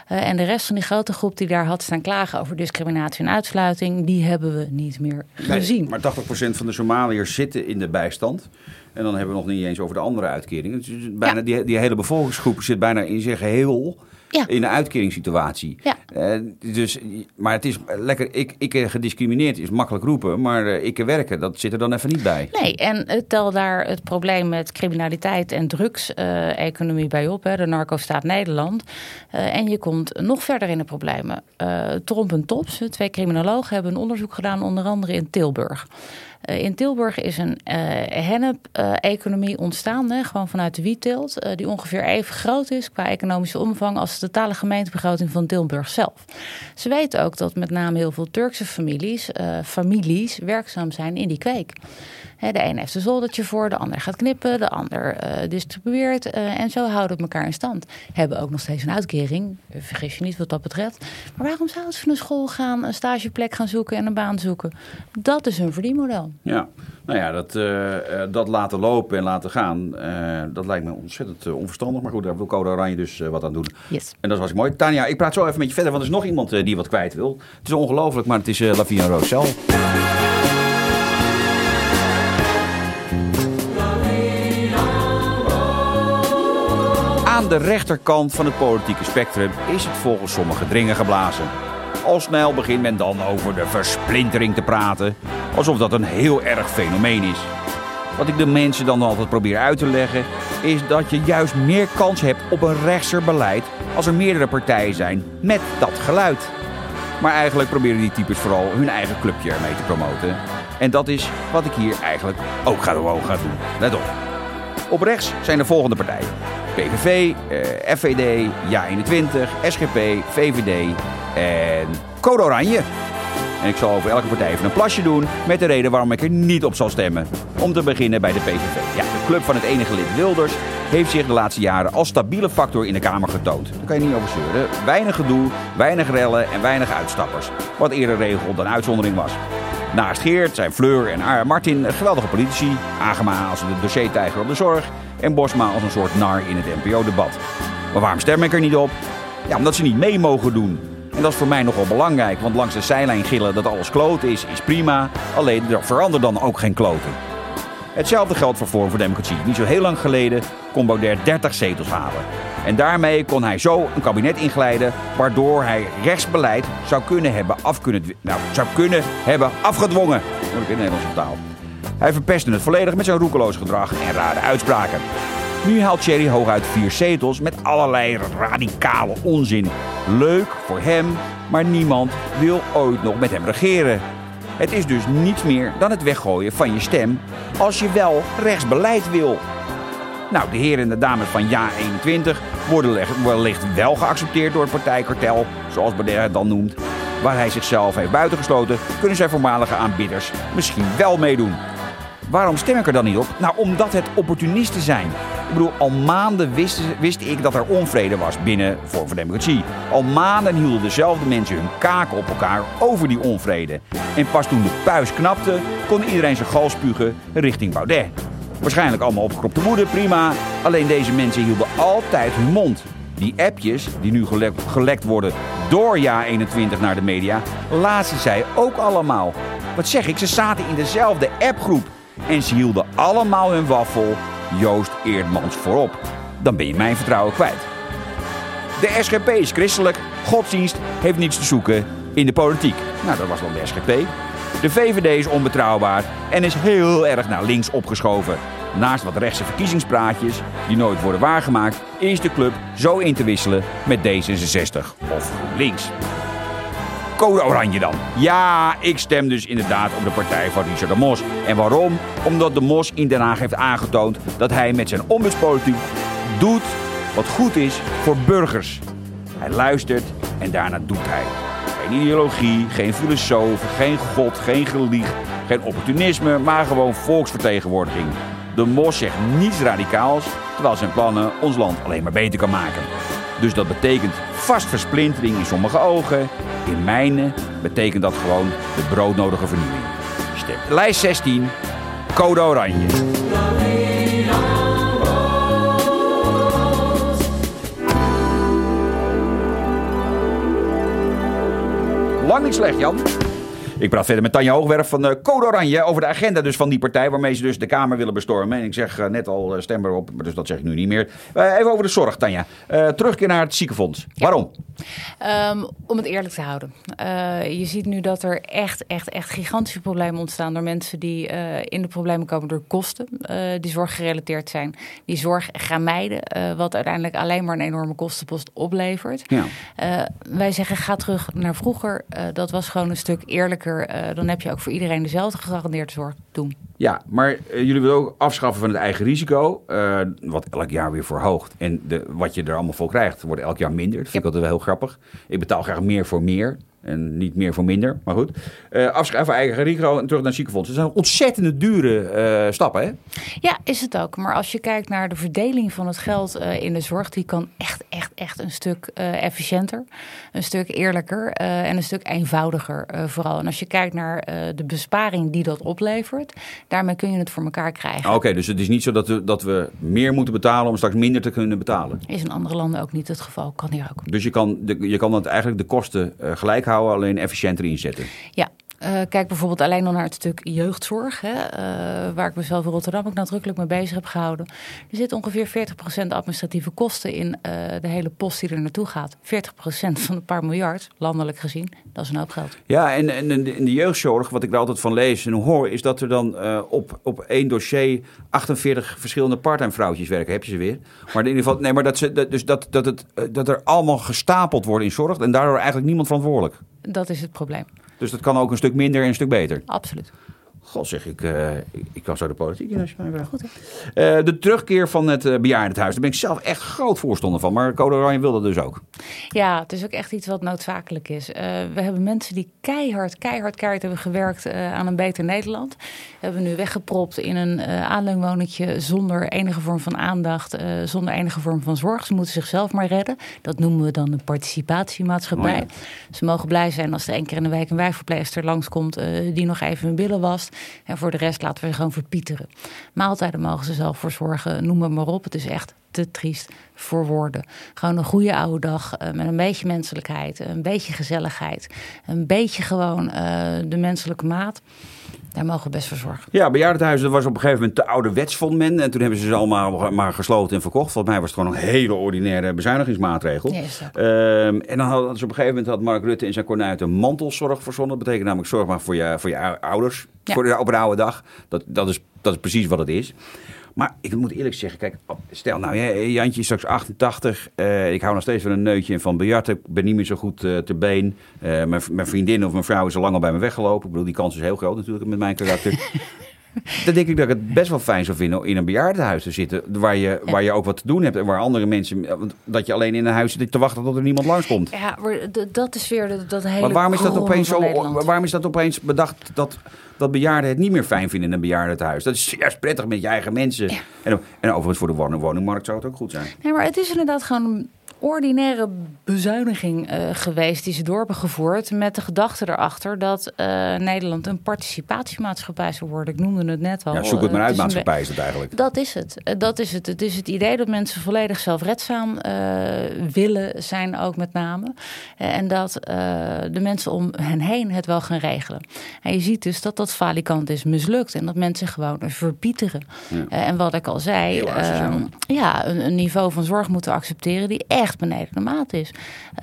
Eh, en de rest van die grote groep die daar had staan klagen over discriminatie en uitsluiting, die hebben we niet meer gezien. maar 80% van de Somaliërs zitten in de bijstand. En dan hebben we nog niet eens over de andere uitkeringen. Dus bijna, Ja. die, die hele bevolkingsgroep zit bijna in zijn geheel Ja. in een uitkeringssituatie. Ja. Eh, dus, maar het is lekker, ik, ik eh, gediscrimineerd is makkelijk roepen, maar eh, ik werken, dat zit er dan even niet bij. Nee, en tel daar het probleem met criminaliteit en drugs-economie bij op, hè, de narco-staat Nederland. En je komt nog verder in de problemen. Tromp en Tops, twee criminologen, hebben een onderzoek gedaan, onder andere in Tilburg. Eh, in Tilburg is een eh hennep-economie ontstaan, hè, gewoon vanuit de wietteelt, eh, die ongeveer even groot is qua economische omvang als de totale gemeentebegroting van Tilburg zelf. Ze weten ook dat met name heel veel Turkse families, families werkzaam zijn in die kweek. De een heeft een zoldertje voor, de ander gaat knippen, de ander eh, distribueert. eh, en zo houden we elkaar in stand. Hebben ook nog steeds een uitkering, eh, vergis je niet wat dat betreft. Maar waarom zouden ze naar school gaan, een stageplek gaan zoeken en een baan zoeken? Dat is hun verdienmodel. Ja, nou ja, dat, dat laten lopen en laten gaan, dat lijkt me ontzettend onverstandig. Maar goed, daar wil Code Oranje dus wat aan doen. Yes. En dat was mooi. Tanja, ik praat zo even met je verder, want er is nog iemand die wat kwijt wil. Het is ongelooflijk, maar het is uh, Lavia Roosel. Aan de rechterkant van het politieke spectrum is het volgens sommigen dringen geblazen. Al snel begint men dan over de versplintering te praten, alsof dat een heel erg fenomeen is. Wat ik de mensen dan altijd probeer uit te leggen, is dat je juist meer kans hebt op een rechtser beleid als er meerdere partijen zijn met dat geluid. Maar eigenlijk proberen die types vooral hun eigen clubje ermee te promoten. En dat is wat ik hier eigenlijk ook ga, ga doen. Let op. Op rechts zijn de volgende partijen. PVV, eh, FVD, JA21, SGP, VVD en Code Oranje. En ik zal over elke partij even een plasje doen met de reden waarom ik er niet op zal stemmen. Om te beginnen bij de PVV. Ja, de club van het enige lid Wilders heeft zich de laatste jaren als stabiele factor in de Kamer getoond. Daar kan je niet over zeuren. Weinig gedoe, weinig rellen en weinig uitstappers. Wat eerder regel dan uitzondering was. Naast Geert zijn Fleur en Ar- Martin geweldige politici. Agema als de dossiertijger op de zorg. En Bosma als een soort nar in het NPO-debat. Maar waarom stem ik er niet op? Ja, omdat ze niet mee mogen doen. En dat is voor mij nogal belangrijk, want langs de zijlijn gillen dat alles kloten is, is prima. Alleen er verandert dan ook geen kloten. Hetzelfde geldt voor Forum voor Democratie. Niet zo heel lang geleden kon Baudet 30 zetels halen. En daarmee kon hij zo een kabinet inglijden waardoor hij rechtsbeleid zou kunnen hebben, af kunnen, nou, zou kunnen hebben afgedwongen. Moet ik in Nederlandse taal. Hij verpestte het volledig met zijn roekeloos gedrag en rare uitspraken. Nu haalt Thierry hooguit vier zetels met allerlei radicale onzin. Leuk voor hem, maar niemand wil ooit nog met hem regeren. Het is dus niets meer dan het weggooien van je stem als je wel rechtsbeleid wil. Nou, de heren en de dames van Ja21 worden leg- wellicht wel geaccepteerd door het partijkartel, zoals Baudet het dan noemt. Waar hij zichzelf heeft buitengesloten, kunnen zijn voormalige aanbidders misschien wel meedoen. Waarom stem ik er dan niet op? Nou, omdat het opportunisten zijn. Ik bedoel, al maanden wist, wist ik dat er onvrede was binnen Vorm voor Democratie. Al maanden hielden dezelfde mensen hun kaken op elkaar over die onvrede. En pas toen de puis knapte, kon iedereen zijn gal spugen richting Baudet. Waarschijnlijk allemaal opgekropte woede, prima. Alleen deze mensen hielden altijd hun mond. Die appjes, die nu gelekt, gelekt worden door Ja21 naar de media, lazen zij ook allemaal. Wat zeg ik, ze zaten in dezelfde appgroep. En ze hielden allemaal hun waffel Joost Eerdmans voorop. Dan ben je mijn vertrouwen kwijt. De SGP is christelijk, godsdienst heeft niets te zoeken in de politiek. Nou, dat was dan de SGP. De VVD is onbetrouwbaar en is heel erg naar links opgeschoven. Naast wat rechtse verkiezingspraatjes die nooit worden waargemaakt, is de club zo in te wisselen met D66 of GroenLinks. Code Oranje dan. Ja, ik stem dus inderdaad op de partij van Richard de Mos. En waarom? Omdat de Mos in Den Haag heeft aangetoond dat hij met zijn ombudspolitiek doet wat goed is voor burgers. Hij luistert en daarna doet hij. Geen ideologie, geen filosoof, geen god, geen gelieg, geen opportunisme, maar gewoon volksvertegenwoordiging. De Mos zegt niets radicaals, terwijl zijn plannen ons land alleen maar beter kan maken. Dus dat betekent vast versplintering in sommige ogen. In mijne betekent dat gewoon de broodnodige vernieuwing. Stem. Lijst 16, code oranje. Lang niet slecht, Jan. Ik praat verder met Tanja Hoogwerf van eh, Code Oranje over de agenda dus van die partij waarmee ze dus de Kamer willen bestormen. En ik zeg eh, net al eh, stem erop, maar dus dat zeg ik nu niet meer. Even over de zorg, Tanja. Terugkeer naar het ziekenfonds. Waarom? Ehm, om het eerlijk te houden. Je ziet nu dat er echt, echt, echt gigantische problemen ontstaan door mensen die in de problemen komen door kosten die zorggerelateerd zijn. Die zorg gaan mijden, wat uiteindelijk alleen maar een enorme kostenpost oplevert. Ja. Wij zeggen ga terug naar vroeger. Dat was gewoon een stuk eerlijker. Eh, dan heb je ook voor iedereen dezelfde gegarandeerde zorg. Doen. Ja, maar eh, jullie willen ook afschaffen van het eigen risico, eh, wat elk jaar weer verhoogt. En de, wat je er allemaal voor krijgt, wordt elk jaar minder. Dat vind ik altijd wel heel grappig. Ik betaal graag meer voor meer en niet meer voor minder, maar goed. Eh afschaffen van eigen risico en terug naar het ziekenfonds. Dat zijn ontzettende dure eh, stappen, hè? Ja, is het ook. Maar als je kijkt naar de verdeling van het geld eh, in de zorg, die kan echt, echt, echt een stuk efficiënter, een stuk eerlijker en een stuk eenvoudiger vooral. En als je kijkt naar de besparing die dat oplevert, daarmee kun je het voor elkaar krijgen. Oké, dus het is niet zo dat we, dat we meer moeten betalen om straks minder te kunnen betalen. Is in andere landen ook niet het geval, kan hier ook. Dus je kan, de, je kan dat eigenlijk de kosten gelijk houden, alleen efficiënter inzetten. Ja. Eh, kijk bijvoorbeeld alleen al naar het stuk jeugdzorg, hè, eh, waar ik mezelf in Rotterdam ook nadrukkelijk mee bezig heb gehouden. Er zit ongeveer 40% administratieve kosten in eh, de hele post die er naartoe gaat. 40% van een paar miljard, landelijk gezien, dat is een hoop geld. Ja, en, en in de- jeugdzorg, wat ik er altijd van lees en hoor, is dat er dan op, op één dossier 48 verschillende parttime vrouwtjes werken. Heb je ze weer? Maar in ieder geval, nee, maar dat, ze, dat, dus dat, dat, het, dat er allemaal gestapeld wordt in zorg en daardoor eigenlijk niemand verantwoordelijk. Dat is het probleem, Dus dat kan ook een stuk minder en een stuk beter. absoluut. God zeg ik, eh, ik, ik kan zo de politiek in als je mij vraagt. Goed, de terugkeer van het uh, bejaardenhuis, daar ben ik zelf echt groot voorstander van. Maar Code Oranje wil dat dus ook. Ja, het is ook echt iets wat noodzakelijk is. Eh, we hebben mensen die keihard, keihard, keihard hebben gewerkt eh, aan een beter Nederland. Hebben we nu weggepropt in een aanleunwoningje zonder enige vorm van aandacht, zonder enige vorm van zorg. Ze moeten zichzelf maar redden. Dat noemen we dan een participatiemaatschappij. Oh ja. Ze mogen blij zijn als er één keer in de week een wijkverpleegster langskomt die nog even hun billen wast. En voor de rest laten we gewoon verpieteren. Maaltijden mogen ze zelf voor zorgen, noem maar, maar op. Het is echt te triest voor woorden. Gewoon een goede oude dag uh, met een beetje menselijkheid, een beetje gezelligheid, een beetje gewoon uh, de menselijke maat. Daar mogen we best voor zorgen. Ja, bejaardenhuizen was op een gegeven moment te ouderwets, vond men. En toen hebben ze ze allemaal maar gesloten en verkocht. Volgens mij was het gewoon een hele ordinaire bezuinigingsmaatregel. Ja, um, en dan hadden ze op een gegeven moment had Mark Rutte in zijn kornuit een mantelzorg verzonnen. Dat betekent namelijk zorg maar voor je, voor je ouders ja. voor de, op een oude dag. Dat, dat, is, dat is precies wat het is. Maar ik moet eerlijk zeggen, kijk, stel nou, Jantje is straks 88. Uh, ik hou nog steeds van een neutje en van biljarten. Ik ben niet meer zo goed uh, te been. Uh, mijn, mijn, vriendin of mijn vrouw is al lang al bij me weggelopen. Ik bedoel, die kans is heel groot natuurlijk met mijn karakter. Dan denk ik dat ik het best wel fijn zou vinden om in een bejaardenhuis te zitten. Waar je, ja. waar je ook wat te doen hebt. En waar andere mensen. Dat je alleen in een huis zit te wachten tot er niemand langskomt. Ja, maar dat is weer dat, dat hele. Maar waarom is dat opeens zo. Waarom is dat opeens bedacht dat dat bejaarden het niet meer fijn vinden in een bejaardenhuis. Dat is juist prettig met je eigen mensen. Ja. En, en overigens voor de woning woningmarkt zou het ook goed zijn. Nee, maar het is inderdaad gewoon ordinaire bezuiniging uh, geweest die ze door hebben gevoerd. Met de gedachte erachter dat uh, Nederland een participatiemaatschappij zou worden. Ik noemde het net al. Ja, zoek het maar uit, maatschappij is het eigenlijk. Dat is het. Uh, dat is het. Het is het idee dat mensen volledig zelfredzaam willen zijn ook met name. en dat de mensen om hen heen het wel gaan regelen. En je ziet dus dat dat falikant is mislukt. En dat mensen gewoon verpieteren. Ja. en wat ik al zei, ehm, ja, een, een niveau van zorg moeten accepteren die echt beneden de maat is.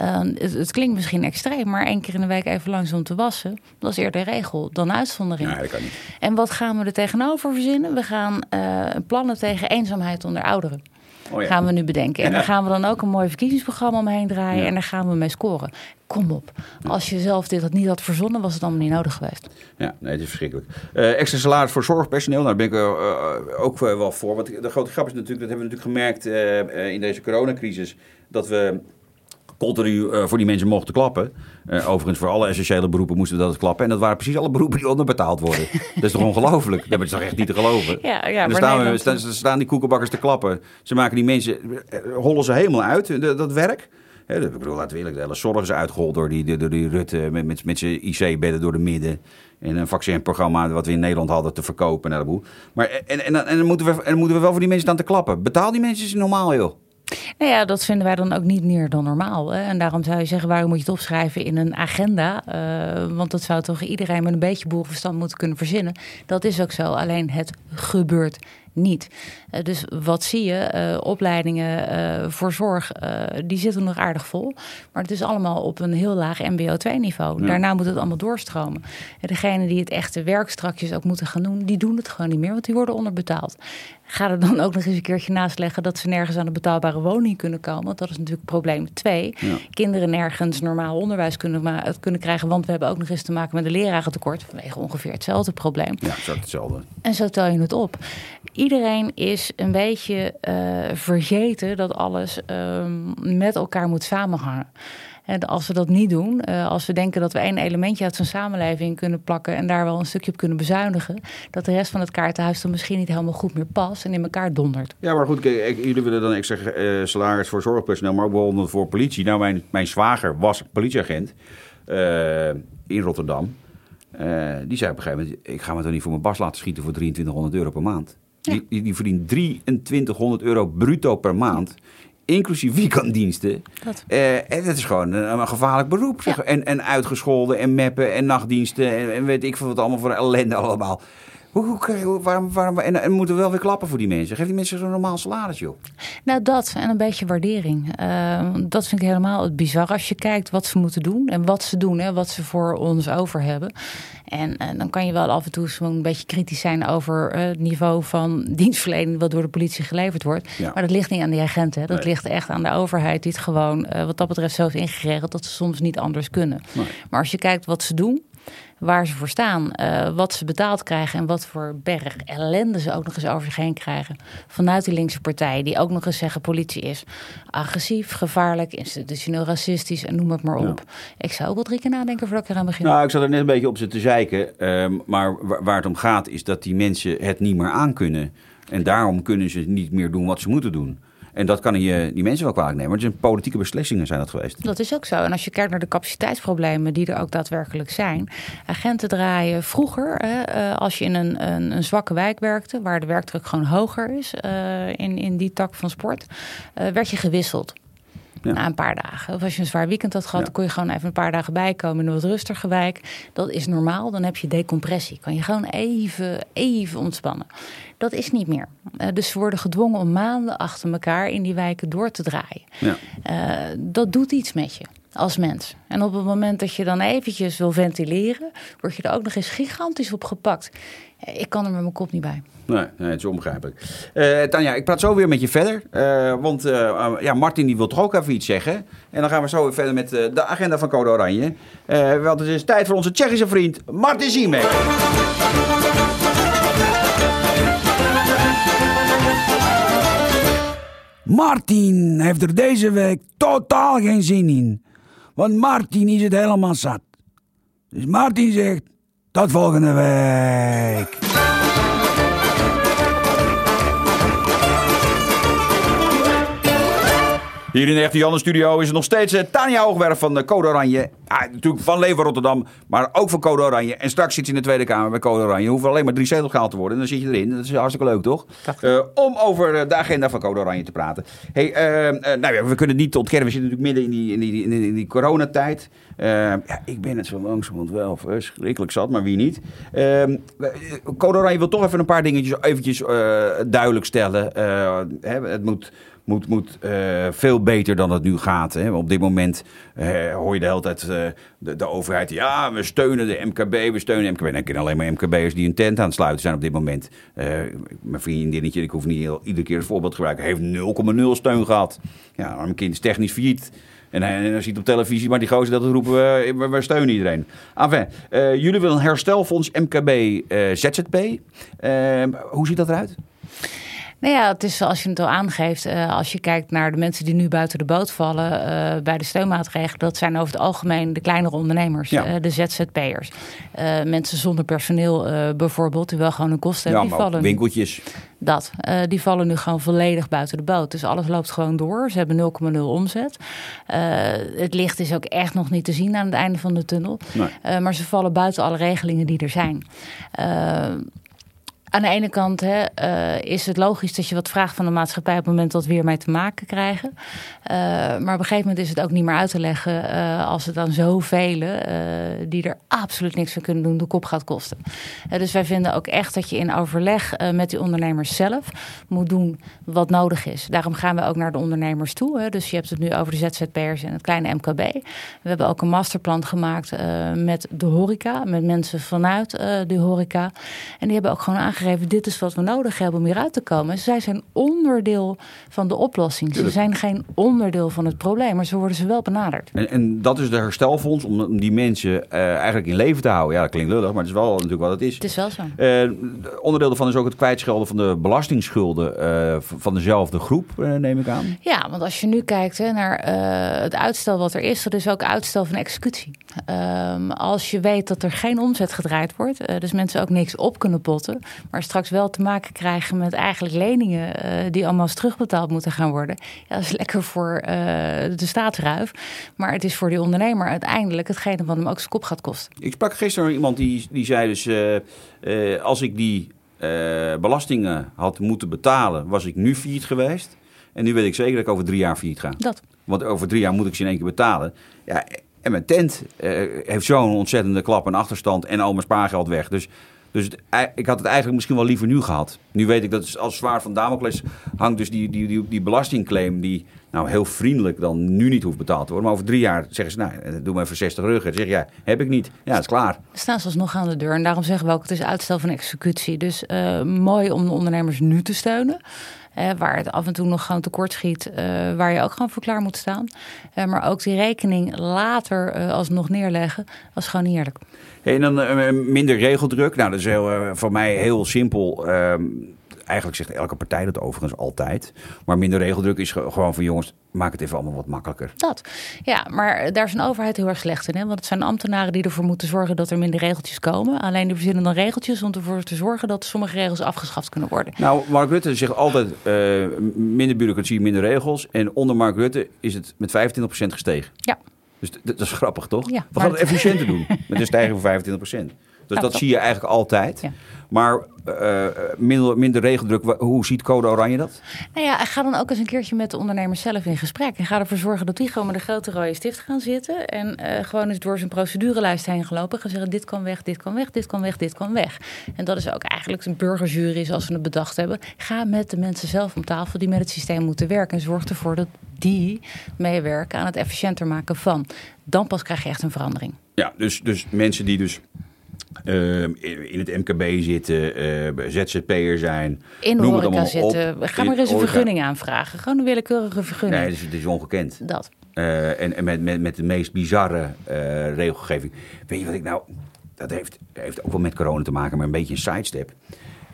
Uh, het, het, klinkt misschien extreem, maar één keer in de week even langs om te wassen, dat is eerder regel dan uitzondering. Nee, dat kan niet. En wat gaan we er tegenover verzinnen? We gaan uh, plannen tegen eenzaamheid onder ouderen. Oh ja. Gaan we nu bedenken. En daar gaan we dan ook een mooi verkiezingsprogramma omheen draaien. En daar gaan we mee scoren. Kom op. Als je zelf dit niet had verzonnen, was het allemaal niet nodig geweest. Ja, nee, het is verschrikkelijk. Uh, extra salaris voor zorgpersoneel, nou, daar ben ik uh, ook wel voor. Want de grote grap is natuurlijk, dat hebben we natuurlijk gemerkt uh, in deze coronacrisis, dat we continu uh, voor die mensen mochten klappen. Uh, overigens, voor alle essentiële beroepen moesten we dat klappen. En dat waren precies alle beroepen die onderbetaald worden. dat is toch ongelooflijk? Dat is toch echt niet te geloven? Ja, ja, en dan staan, we, staan, staan, die koekenbakkers te klappen. Ze maken die mensen, hollen ze helemaal uit, dat, dat werk. He, ik bedoel, laten we eerlijk, de hele zorg is uitgehold door die, door die Rutte met, met, met zijn IC-bedden door de midden. En een vaccinprogramma wat we in Nederland hadden te verkopen boel. Maar en, en, en, dan moeten we, en dan moeten we wel voor die mensen staan te klappen. Betaal die mensen eens normaal, joh. Nou ja, dat vinden wij dan ook niet meer dan normaal. Hè? En daarom zou je zeggen, waarom moet je het opschrijven in een agenda? Eh, want dat zou toch iedereen met een beetje boerenverstand moeten kunnen verzinnen. Dat is ook zo, alleen het gebeurt niet. Eh, dus wat zie je? Eh, opleidingen eh, voor zorg, die zitten nog aardig vol. Maar het is allemaal op een heel laag mbo 2 niveau. Ja. Daarna moet het allemaal doorstromen. En degenen die het echte werk strakjes ook moeten gaan doen... die doen het gewoon niet meer, want die worden onderbetaald. Ga er dan ook nog eens een keertje naast leggen... dat ze nergens aan een betaalbare woning kunnen komen. Want dat is natuurlijk probleem twee. Ja. Kinderen nergens normaal onderwijs kunnen, kunnen krijgen... want we hebben ook nog eens te maken met een lerarentekort... vanwege ongeveer hetzelfde probleem. Ja, zo hetzelfde. En zo tel je het op. Iedereen is een beetje eh, vergeten dat alles ehm, met elkaar moet samenhangen. En als we dat niet doen, eh, als we denken dat we één elementje uit zo'n samenleving kunnen plakken en daar wel een stukje op kunnen bezuinigen, dat de rest van het kaartenhuis dan misschien niet helemaal goed meer past en in elkaar dondert. Ja, maar goed, kijk, ik- jullie willen dan extra eh, salaris voor zorgpersoneel, maar ook bijvoorbeeld voor politie. Nou, mijn, mijn zwager was politieagent in Rotterdam. Die zei op een gegeven moment, ik ga me toch niet voor mijn bas laten schieten voor 2300 euro per maand. Die, die, die verdient 2300 euro bruto per maand. Inclusief weekenddiensten. Dat. Eh, en dat is gewoon een, een gevaarlijk beroep. Zeg. En, en uitgescholden en meppen en nachtdiensten en, en weet ik veel wat allemaal voor ellende allemaal. Hoe, hoe, waarom, waarom, en, en moeten we wel weer klappen voor die mensen. Geef die mensen zo'n normaal salaris, joh. Nou, dat en een beetje waardering. Ehm, dat vind ik helemaal het bizar. Als je kijkt wat ze moeten doen en wat ze doen, hè, wat ze voor ons over hebben. En, en dan kan je wel af en toe zo'n een beetje kritisch zijn over eh, het niveau van dienstverlening wat door de politie geleverd wordt. Ja. Maar dat ligt niet aan die agenten. hè. Dat Nee. ligt echt aan de overheid die het gewoon eh, wat dat betreft zo heeft ingeregeld dat ze soms niet anders kunnen. Nee. Maar als je kijkt wat ze doen, waar ze voor staan, eh, wat ze betaald krijgen en wat voor berg ellende ze ook nog eens over zich heen krijgen. Vanuit die linkse partijen, die ook nog eens zeggen: politie is agressief, gevaarlijk, institutioneel racistisch en noem het maar op. Ik zou ook wel drie keer nadenken voordat ik eraan begin. Nou, ik zat er net een beetje op ze te zeiken. ehm, maar wa- waar het om gaat is dat die mensen het niet meer aankunnen. En daarom kunnen ze niet meer doen wat ze moeten doen. En dat kan je die mensen wel kwalijk nemen. Het zijn politieke beslissingen zijn dat geweest. Dat is ook zo. En als je kijkt naar de capaciteitsproblemen die er ook daadwerkelijk zijn. Agenten draaien vroeger, hè, eh, als je in een, een, een zwakke wijk werkte, waar de werkdruk gewoon hoger is eh, in, in die tak van sport, eh, werd je gewisseld. Ja. Na een paar dagen. Of als je een zwaar weekend had gehad, Ja. dan kon je gewoon even een paar dagen bijkomen in een wat rustiger wijk. Dat is normaal. Dan heb je decompressie. Kan je gewoon even, even ontspannen. Dat is niet meer. Eh, dus ze worden gedwongen om maanden achter elkaar in die wijken door te draaien. Ja. Eh, dat doet iets met je als mens. En op het moment dat je dan eventjes wil ventileren, word je er ook nog eens gigantisch op gepakt. Ik kan er met mijn kop niet bij. Nee, nee, het is onbegrijpelijk. Eh Tanja, ik praat zo weer met je verder. eh, want eh, ja, Martin die wil toch ook even iets zeggen. En dan gaan we zo weer verder met de agenda van Code Oranje. Want het is tijd voor onze Tsjechische vriend Martin Ziemek. Martin heeft er deze week totaal geen zin in. Want Martin is het helemaal zat. Dus Martin zegt, tot volgende week. Hier in de Echte Janne Studio is het nog steeds eh, Tanja Hoogwerf van de Code Oranje. Natuurlijk van Leven Rotterdam, maar ook van Code Oranje. En straks zit ze in de Tweede Kamer bij Code Oranje. Hoeven alleen maar drie zetels gehaald te worden. En dan zit je erin. Dat is hartstikke leuk, toch? Eh, om over eh, de agenda van Code Oranje te praten. Hey, nou ja, we kunnen het niet ontkennen. We zitten natuurlijk midden in die, in die, in die, in die coronatijd. Ja, ik ben het zo langzamerhand wel verschrikkelijk zat, maar wie niet. Eh, we- Code Oranje wil toch even een paar dingetjes eventjes duidelijk stellen. Hè, het moet moet, moet eh, veel beter dan het nu gaat. Hè. Op dit moment eh, hoor je de hele tijd eh, de, overheid... ja, we steunen de MKB, we steunen MKB. En ik ken alleen maar MKB'ers die een tent aan het sluiten zijn op dit moment. Mijn vriendinnetje, ik hoef niet heel, iedere keer het voorbeeld te gebruiken... heeft 0,0 steun gehad. Ja, arm kind is technisch failliet. En hij, hij ziet op televisie, maar die gozer dat roepen we, we, we steunen iedereen. Enfin, jullie willen een herstelfonds MKB ZZP. Hoe ziet dat eruit? Nou ja, het is zoals je het al aangeeft. eh, als je kijkt naar de mensen die nu buiten de boot vallen eh, bij de steunmaatregelen, dat zijn over het algemeen de kleinere ondernemers, Ja. eh, de ZZP'ers. Mensen zonder personeel bijvoorbeeld, die wel gewoon een kosten Ja, hebben, die maar vallen. winkeltjes. Dat. die vallen nu gewoon volledig buiten de boot. Dus alles loopt gewoon door. Ze hebben 0,0 omzet. Het licht is ook echt nog niet te zien aan het einde van de tunnel. Nee. Maar ze vallen buiten alle regelingen die er zijn. Aan de ene kant hè, eh, is het logisch dat je wat vraagt van de maatschappij op het moment dat we weer mee te maken krijgen. Eh, maar op een gegeven moment is het ook niet meer uit te leggen eh, als het dan zoveel die er absoluut niks van kunnen doen, de kop gaat kosten. Dus wij vinden ook echt dat je in overleg met die ondernemers zelf moet doen wat nodig is. Daarom gaan we ook naar de ondernemers toe. Hè. Dus je hebt het nu over de ZZP'ers en het kleine MKB. We hebben ook een masterplan gemaakt met de horeca, met mensen vanuit de horeca. En die hebben ook gewoon aangegeven, dit is wat we nodig hebben om hieruit te komen. Zij zijn onderdeel van de oplossing. Ze zijn geen onderdeel van het probleem, maar zo worden ze wel benaderd. En, en dat is de herstelfonds om, die mensen eh, eigenlijk in leven te houden. Ja, dat klinkt lullig, maar het is wel natuurlijk wat het is. Het is wel zo. Eh, onderdeel daarvan is ook het kwijtschelden van de belastingsschulden eh, van dezelfde groep, neem ik aan. Ja, want als je nu kijkt hè, naar het uitstel wat er is, er is ook uitstel van executie. Ehm, als je weet dat er geen omzet gedraaid wordt, dus mensen ook niks op kunnen potten, maar straks wel te maken krijgen met eigenlijk leningen eh, die allemaal terugbetaald moeten gaan worden. Ja, dat is lekker voor eh, de staatsruif, maar het is voor die ondernemer uiteindelijk hetgene wat hem ook zijn kop gaat kosten. Ik sprak gisteren iemand die, die zei dus... eh, als ik die belastingen had moeten betalen, was ik nu failliet geweest. En nu weet ik zeker dat ik over drie jaar failliet ga. Dat. Want over drie jaar moet ik ze in één keer betalen. Ja, en mijn tent heeft zo'n ontzettende klap en achterstand en al mijn spaargeld weg. Dus, dus ik had het eigenlijk misschien wel liever nu gehad. Nu weet ik dat het als zwaard van Damocles hangt dus die, die, die, die belastingclaim die nou heel vriendelijk dan nu niet hoeft betaald te worden. Maar over drie jaar zeggen ze, nou, eh, doe maar voor 60 rug. Dan zeg je, ja, heb ik niet. Ja, is klaar. Staan ze alsnog aan de deur. En daarom zeggen we ook, het is uitstel van executie. Dus eh, mooi om de ondernemers nu te steunen. Eh, waar het af en toe nog gewoon tekort schiet. waar je ook gewoon voor klaar moet staan. Maar ook die rekening later alsnog neerleggen. was gewoon niet eerlijk. Hey, en dan eh, minder regeldruk. Nou, dat is heel, eh, voor mij heel simpel. Ehm, eigenlijk zegt elke partij dat overigens altijd. Maar minder regeldruk is ge- gewoon van jongens, maak het even allemaal wat makkelijker. Dat. Ja, maar daar is een overheid heel erg slecht in. Hè? Want het zijn ambtenaren die ervoor moeten zorgen dat er minder regeltjes komen. Alleen die verzinnen dan regeltjes om ervoor te zorgen dat sommige regels afgeschaft kunnen worden. Nou, Mark Rutte zegt altijd eh, minder bureaucratie, minder regels. En onder Mark Rutte is het met 25% gestegen. Ja. Dus dat is grappig, toch? Ja, We gaan het efficiënter doen met een stijging van 25%. Dus Ja, dat zie je eigenlijk altijd. Ja. Maar eh, minder, minder regeldruk, hoe ziet Code Oranje dat? Nou ja, ga dan ook eens een keertje met de ondernemers zelf in gesprek. En ga ervoor zorgen dat die gewoon met een grote rode stift gaan zitten. En eh, gewoon eens door zijn procedurelijst heen gelopen. Gaan zeggen, dit kan weg, dit kan weg, dit kan weg, dit kan weg. En dat is ook eigenlijk een burgerjury zoals we het bedacht hebben. Ga met de mensen zelf om tafel die met het systeem moeten werken. En zorg ervoor dat die meewerken aan het efficiënter maken van. Dan pas krijg je echt een verandering. Ja, dus, dus mensen die dus eh, in het MKB zitten, eh ZZP'er zijn. In de het horeca allemaal op. zitten. Ga maar eens een vergunning aanvragen. Gewoon een willekeurige vergunning. Nee, dat is, ongekend. Dat. Eh, en en met, met, met de meest bizarre regelgeving. Weet je wat ik nou... Dat heeft, heeft ook wel met corona te maken, maar een beetje een sidestep.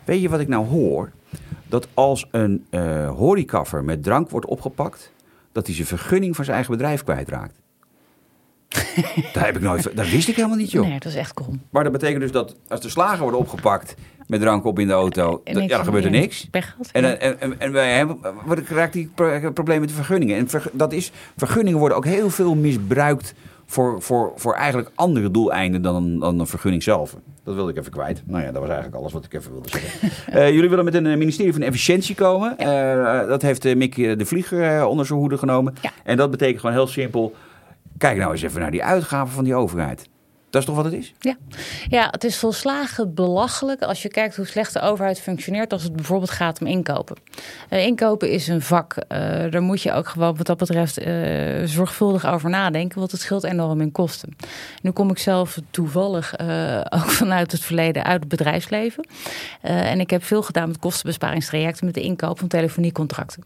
Weet je wat ik nou hoor? Dat als een horecaffer met drank wordt opgepakt... dat hij zijn vergunning van zijn eigen bedrijf kwijtraakt. dat, heb ik nooit, dat wist ik helemaal niet, joh. Nee, dat is echt krom. Maar dat betekent dus dat als de slager wordt opgepakt met drank op in de auto, En dat- niks ja, dan gebeurt er niks. Pech. En, en, en, en wij hebben, raakt die pro- probleem met de vergunningen. En dat is, vergunningen worden ook heel veel misbruikt voor, voor, voor eigenlijk andere doeleinden dan, dan een vergunning zelf. Dat wilde ik even kwijt. Nou ja, dat was eigenlijk alles wat ik even wilde zeggen. Eh, jullie willen met een eh, ministerie van Efficiëntie komen. Eh, dat heeft eh, Mick de Vlieger onder zijn hoede genomen. Ja. En dat betekent gewoon heel simpel. Kijk nou eens even naar die uitgaven van die overheid. Dat is toch wat het is? Ja. ja, het is volslagen belachelijk als je kijkt hoe slecht de overheid functioneert als het bijvoorbeeld gaat om inkopen. Eh, inkopen is een vak. Eh, daar moet je ook gewoon wat dat betreft eh, zorgvuldig over nadenken, want het scheelt enorm in kosten. Nu kom ik zelf toevallig ook vanuit het verleden uit het bedrijfsleven. En ik heb veel gedaan met kostenbesparingstrajecten met de inkoop van telefoniecontracten.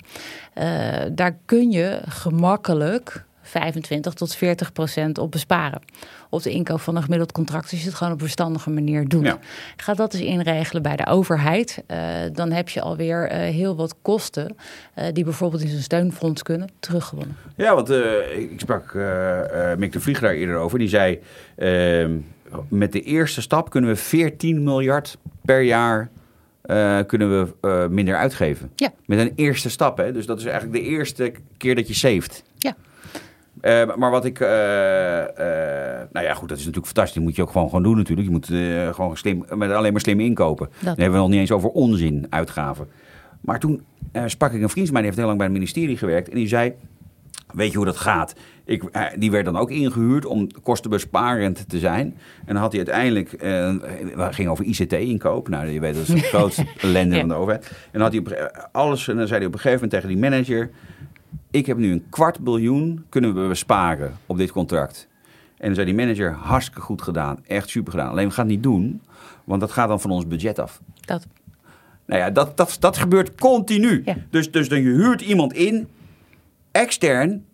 Daar kun je gemakkelijk 25 tot 40 procent op besparen. Op de inkoop van een gemiddeld contract. Als je het gewoon op een verstandige manier doet. Ja. Ga dat eens inregelen bij de overheid. Eh, dan heb je alweer eh, heel wat kosten. eh, die bijvoorbeeld in zijn steunfonds kunnen teruggewonnen. Ja, want ik sprak Mick de Vlieger daar eerder over. Die zei, eh, met de eerste stap kunnen we 14 miljard per jaar kunnen we minder uitgeven. Ja. Met een eerste stap, hè? Dus dat is eigenlijk de eerste keer dat je saved. Ja. Eh, maar wat ik... eh, eh, nou ja, goed, dat is natuurlijk fantastisch. Dat moet je ook gewoon, gewoon doen natuurlijk. Je moet gewoon slim, met alleen maar slim inkopen. Dan hebben we nog niet eens over onzin uitgaven. Maar toen sprak ik een vriend van mij, die heeft heel lang bij het ministerie gewerkt. En die zei, weet je hoe dat gaat? Ik, die werd dan ook ingehuurd om kostenbesparend te zijn. En dan had hij uiteindelijk, het ging over ICT-inkoop. Nou, je weet, dat is het grootste ellende Ja. van de overheid. En dan had hij op, alles, en dan zei hij op een gegeven moment tegen die manager... ik heb nu een kwart biljoen kunnen we besparen op dit contract. En dan zei die manager, hartstikke goed gedaan, echt super gedaan. Alleen we gaan het niet doen, want dat gaat dan van ons budget af. Dat. Nou ja, dat, dat, dat gebeurt continu. Ja. Dus, dus dan je huurt iemand in, extern,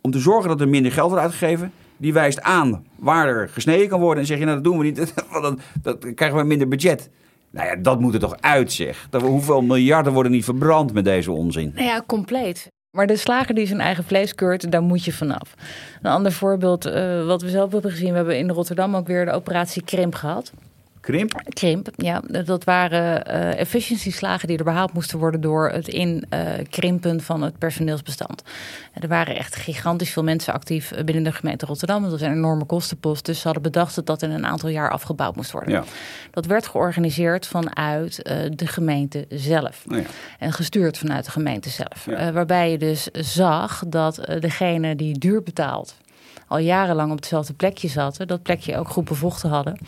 om te zorgen dat er minder geld wordt uitgegeven. Die wijst aan waar er gesneden kan worden. En zeg je, nou dat doen we niet, want dan, dan krijgen we minder budget. Nou ja, dat moet er toch uit, zeg. Dat, we- hoeveel miljarden worden niet verbrand met deze onzin? Nou ja, compleet. Maar de slager die zijn eigen vlees keurt, daar moet je vanaf. Een ander voorbeeld, eh, wat we zelf hebben gezien, we hebben in Rotterdam ook weer de operatie Krimp gehad. Krimp? Krimp, ja. Dat waren eh efficiency-slagen die er behaald moesten worden door het inkrimpen van het personeelsbestand. Er waren echt gigantisch veel mensen actief eh, binnen de gemeente Rotterdam. Dat was een enorme kostenpost. Dus ze hadden bedacht dat dat in een aantal jaar afgebouwd moest worden. Ja. Dat werd georganiseerd vanuit eh, de gemeente zelf. Nou ja. En gestuurd vanuit de gemeente zelf. Ja. Eh, waarbij je dus zag dat eh, degene die duur betaalt al jarenlang op hetzelfde plekje zaten, dat plekje ook goed bevochten hadden.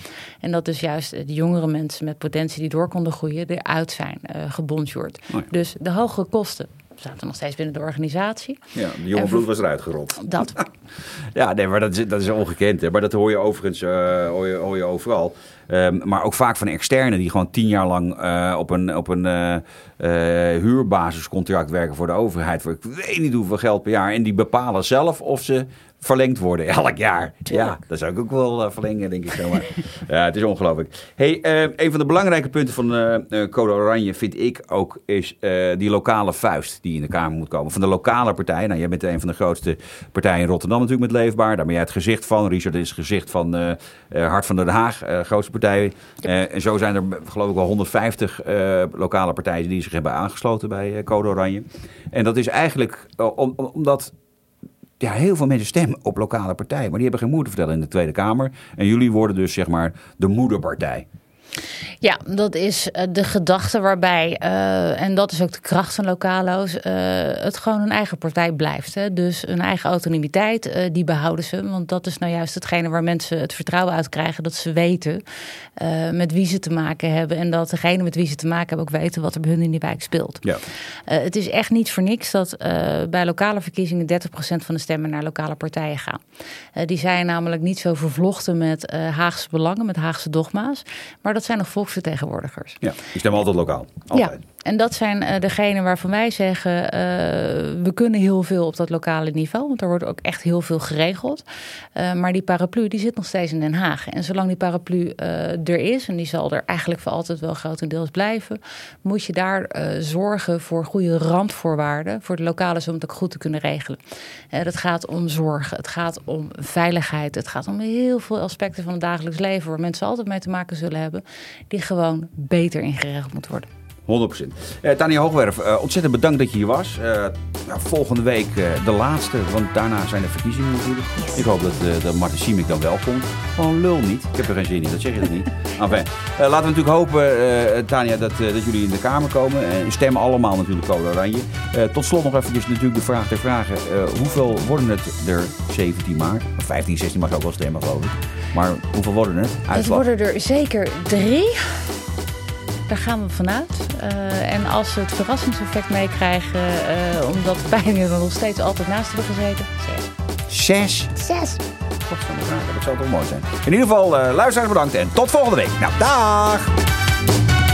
En dat dus juist eh, de jongere mensen met potentie die door konden groeien, eruit zijn uh, gebonjourd. Oh ja. Dus de hogere kosten zaten nog steeds binnen de organisatie. Ja, de jonge bloed was eruit gerold. Dat. Ja, nee, maar dat is, dat is ongekend. Hè. Maar dat hoor je overigens eh, hoor je, hoor je overal. Um, maar ook vaak van externen die gewoon tien jaar lang uh, op een, op een uh, huurbasiscontract werken voor de overheid. Voor ik weet niet hoeveel geld per jaar. En die bepalen zelf of ze verlengd worden elk jaar. Ja, dat zou ik ook wel uh, verlengen, denk ik zomaar. ja, het is ongelooflijk. Hey, uh, een van de belangrijke punten van uh, Code Oranje vind ik ook is die lokale vuist die in de Kamer moet komen. Van de lokale partij. Nou, jij bent een van de grootste partijen in Rotterdam natuurlijk met Leefbaar. Daar ben jij het gezicht van. Richard is het gezicht van Hart van Den Haag, grootste partij. en zo zijn er geloof ik wel 150 lokale partijen die zich hebben aangesloten bij Code Oranje. En dat is eigenlijk om, omdat ja, heel veel mensen stemmen op lokale partijen. Maar die hebben geen moed te vertellen in de Tweede Kamer. En jullie worden dus zeg maar de moederpartij. Ja, dat is uh, de gedachte waarbij, uh, en dat is ook de kracht van lokalo's, uh, het gewoon een eigen partij blijft. Hè? Dus een eigen autonomiteit, die behouden ze. Want dat is nou juist hetgene waar mensen het vertrouwen uit krijgen. Dat ze weten met wie ze te maken hebben. En dat degene met wie ze te maken hebben ook weten wat er bij hun in die wijk speelt. Ja. het is echt niet voor niks dat bij lokale verkiezingen 30% van de stemmen naar lokale partijen gaan. die zijn namelijk niet zo vervlochten met Haagse belangen, met Haagse dogma's. Maar dat zijn nog volksvertegenwoordigers. Ja, die stemmen altijd lokaal. Altijd. Ja, en dat zijn uh, degenen waarvan wij zeggen, uh, we kunnen heel veel op dat lokale niveau. Want er wordt ook echt heel veel geregeld. Uh, maar die paraplu, die zit nog steeds in Den Haag. En zolang die paraplu er is, en die zal er eigenlijk voor altijd wel grotendeels blijven, moet je daar zorgen voor goede randvoorwaarden voor de lokales om het ook goed te kunnen regelen. dat gaat om zorg, het gaat om veiligheid, het gaat om heel veel aspecten van het dagelijks leven waar mensen altijd mee te maken zullen hebben, die gewoon beter ingeregeld moeten worden. 100%. Uh, Tanja Hoogwerf, uh, ontzettend bedankt dat je hier was. Uh, nou, volgende week de laatste, want daarna zijn de verkiezingen natuurlijk. Ik hoop dat, dat Martin Simic dan wel komt. Gewoon lul niet. Ik heb er geen zin in, dat zeg je er niet. enfin, laten we natuurlijk hopen, Tanja, dat, dat jullie in de Kamer komen. En stemmen allemaal natuurlijk Code Oranje. tot slot nog eventjes natuurlijk de vraag ter vragen. hoeveel worden het er 17 maart? 15, 16 mag ook wel stemmen, geloof ik. Maar hoeveel worden het? Uitslag? Het worden er zeker drie. Daar gaan we vanuit. Uh, en als we het verrassingseffect meekrijgen, uh, omdat Pijnen er nog steeds altijd naast hebben gezeten, zes. Zes? Zes. De dat zou toch mooi zijn. In ieder geval, uh, luisteraars bedankt en tot volgende week. Nou, dag!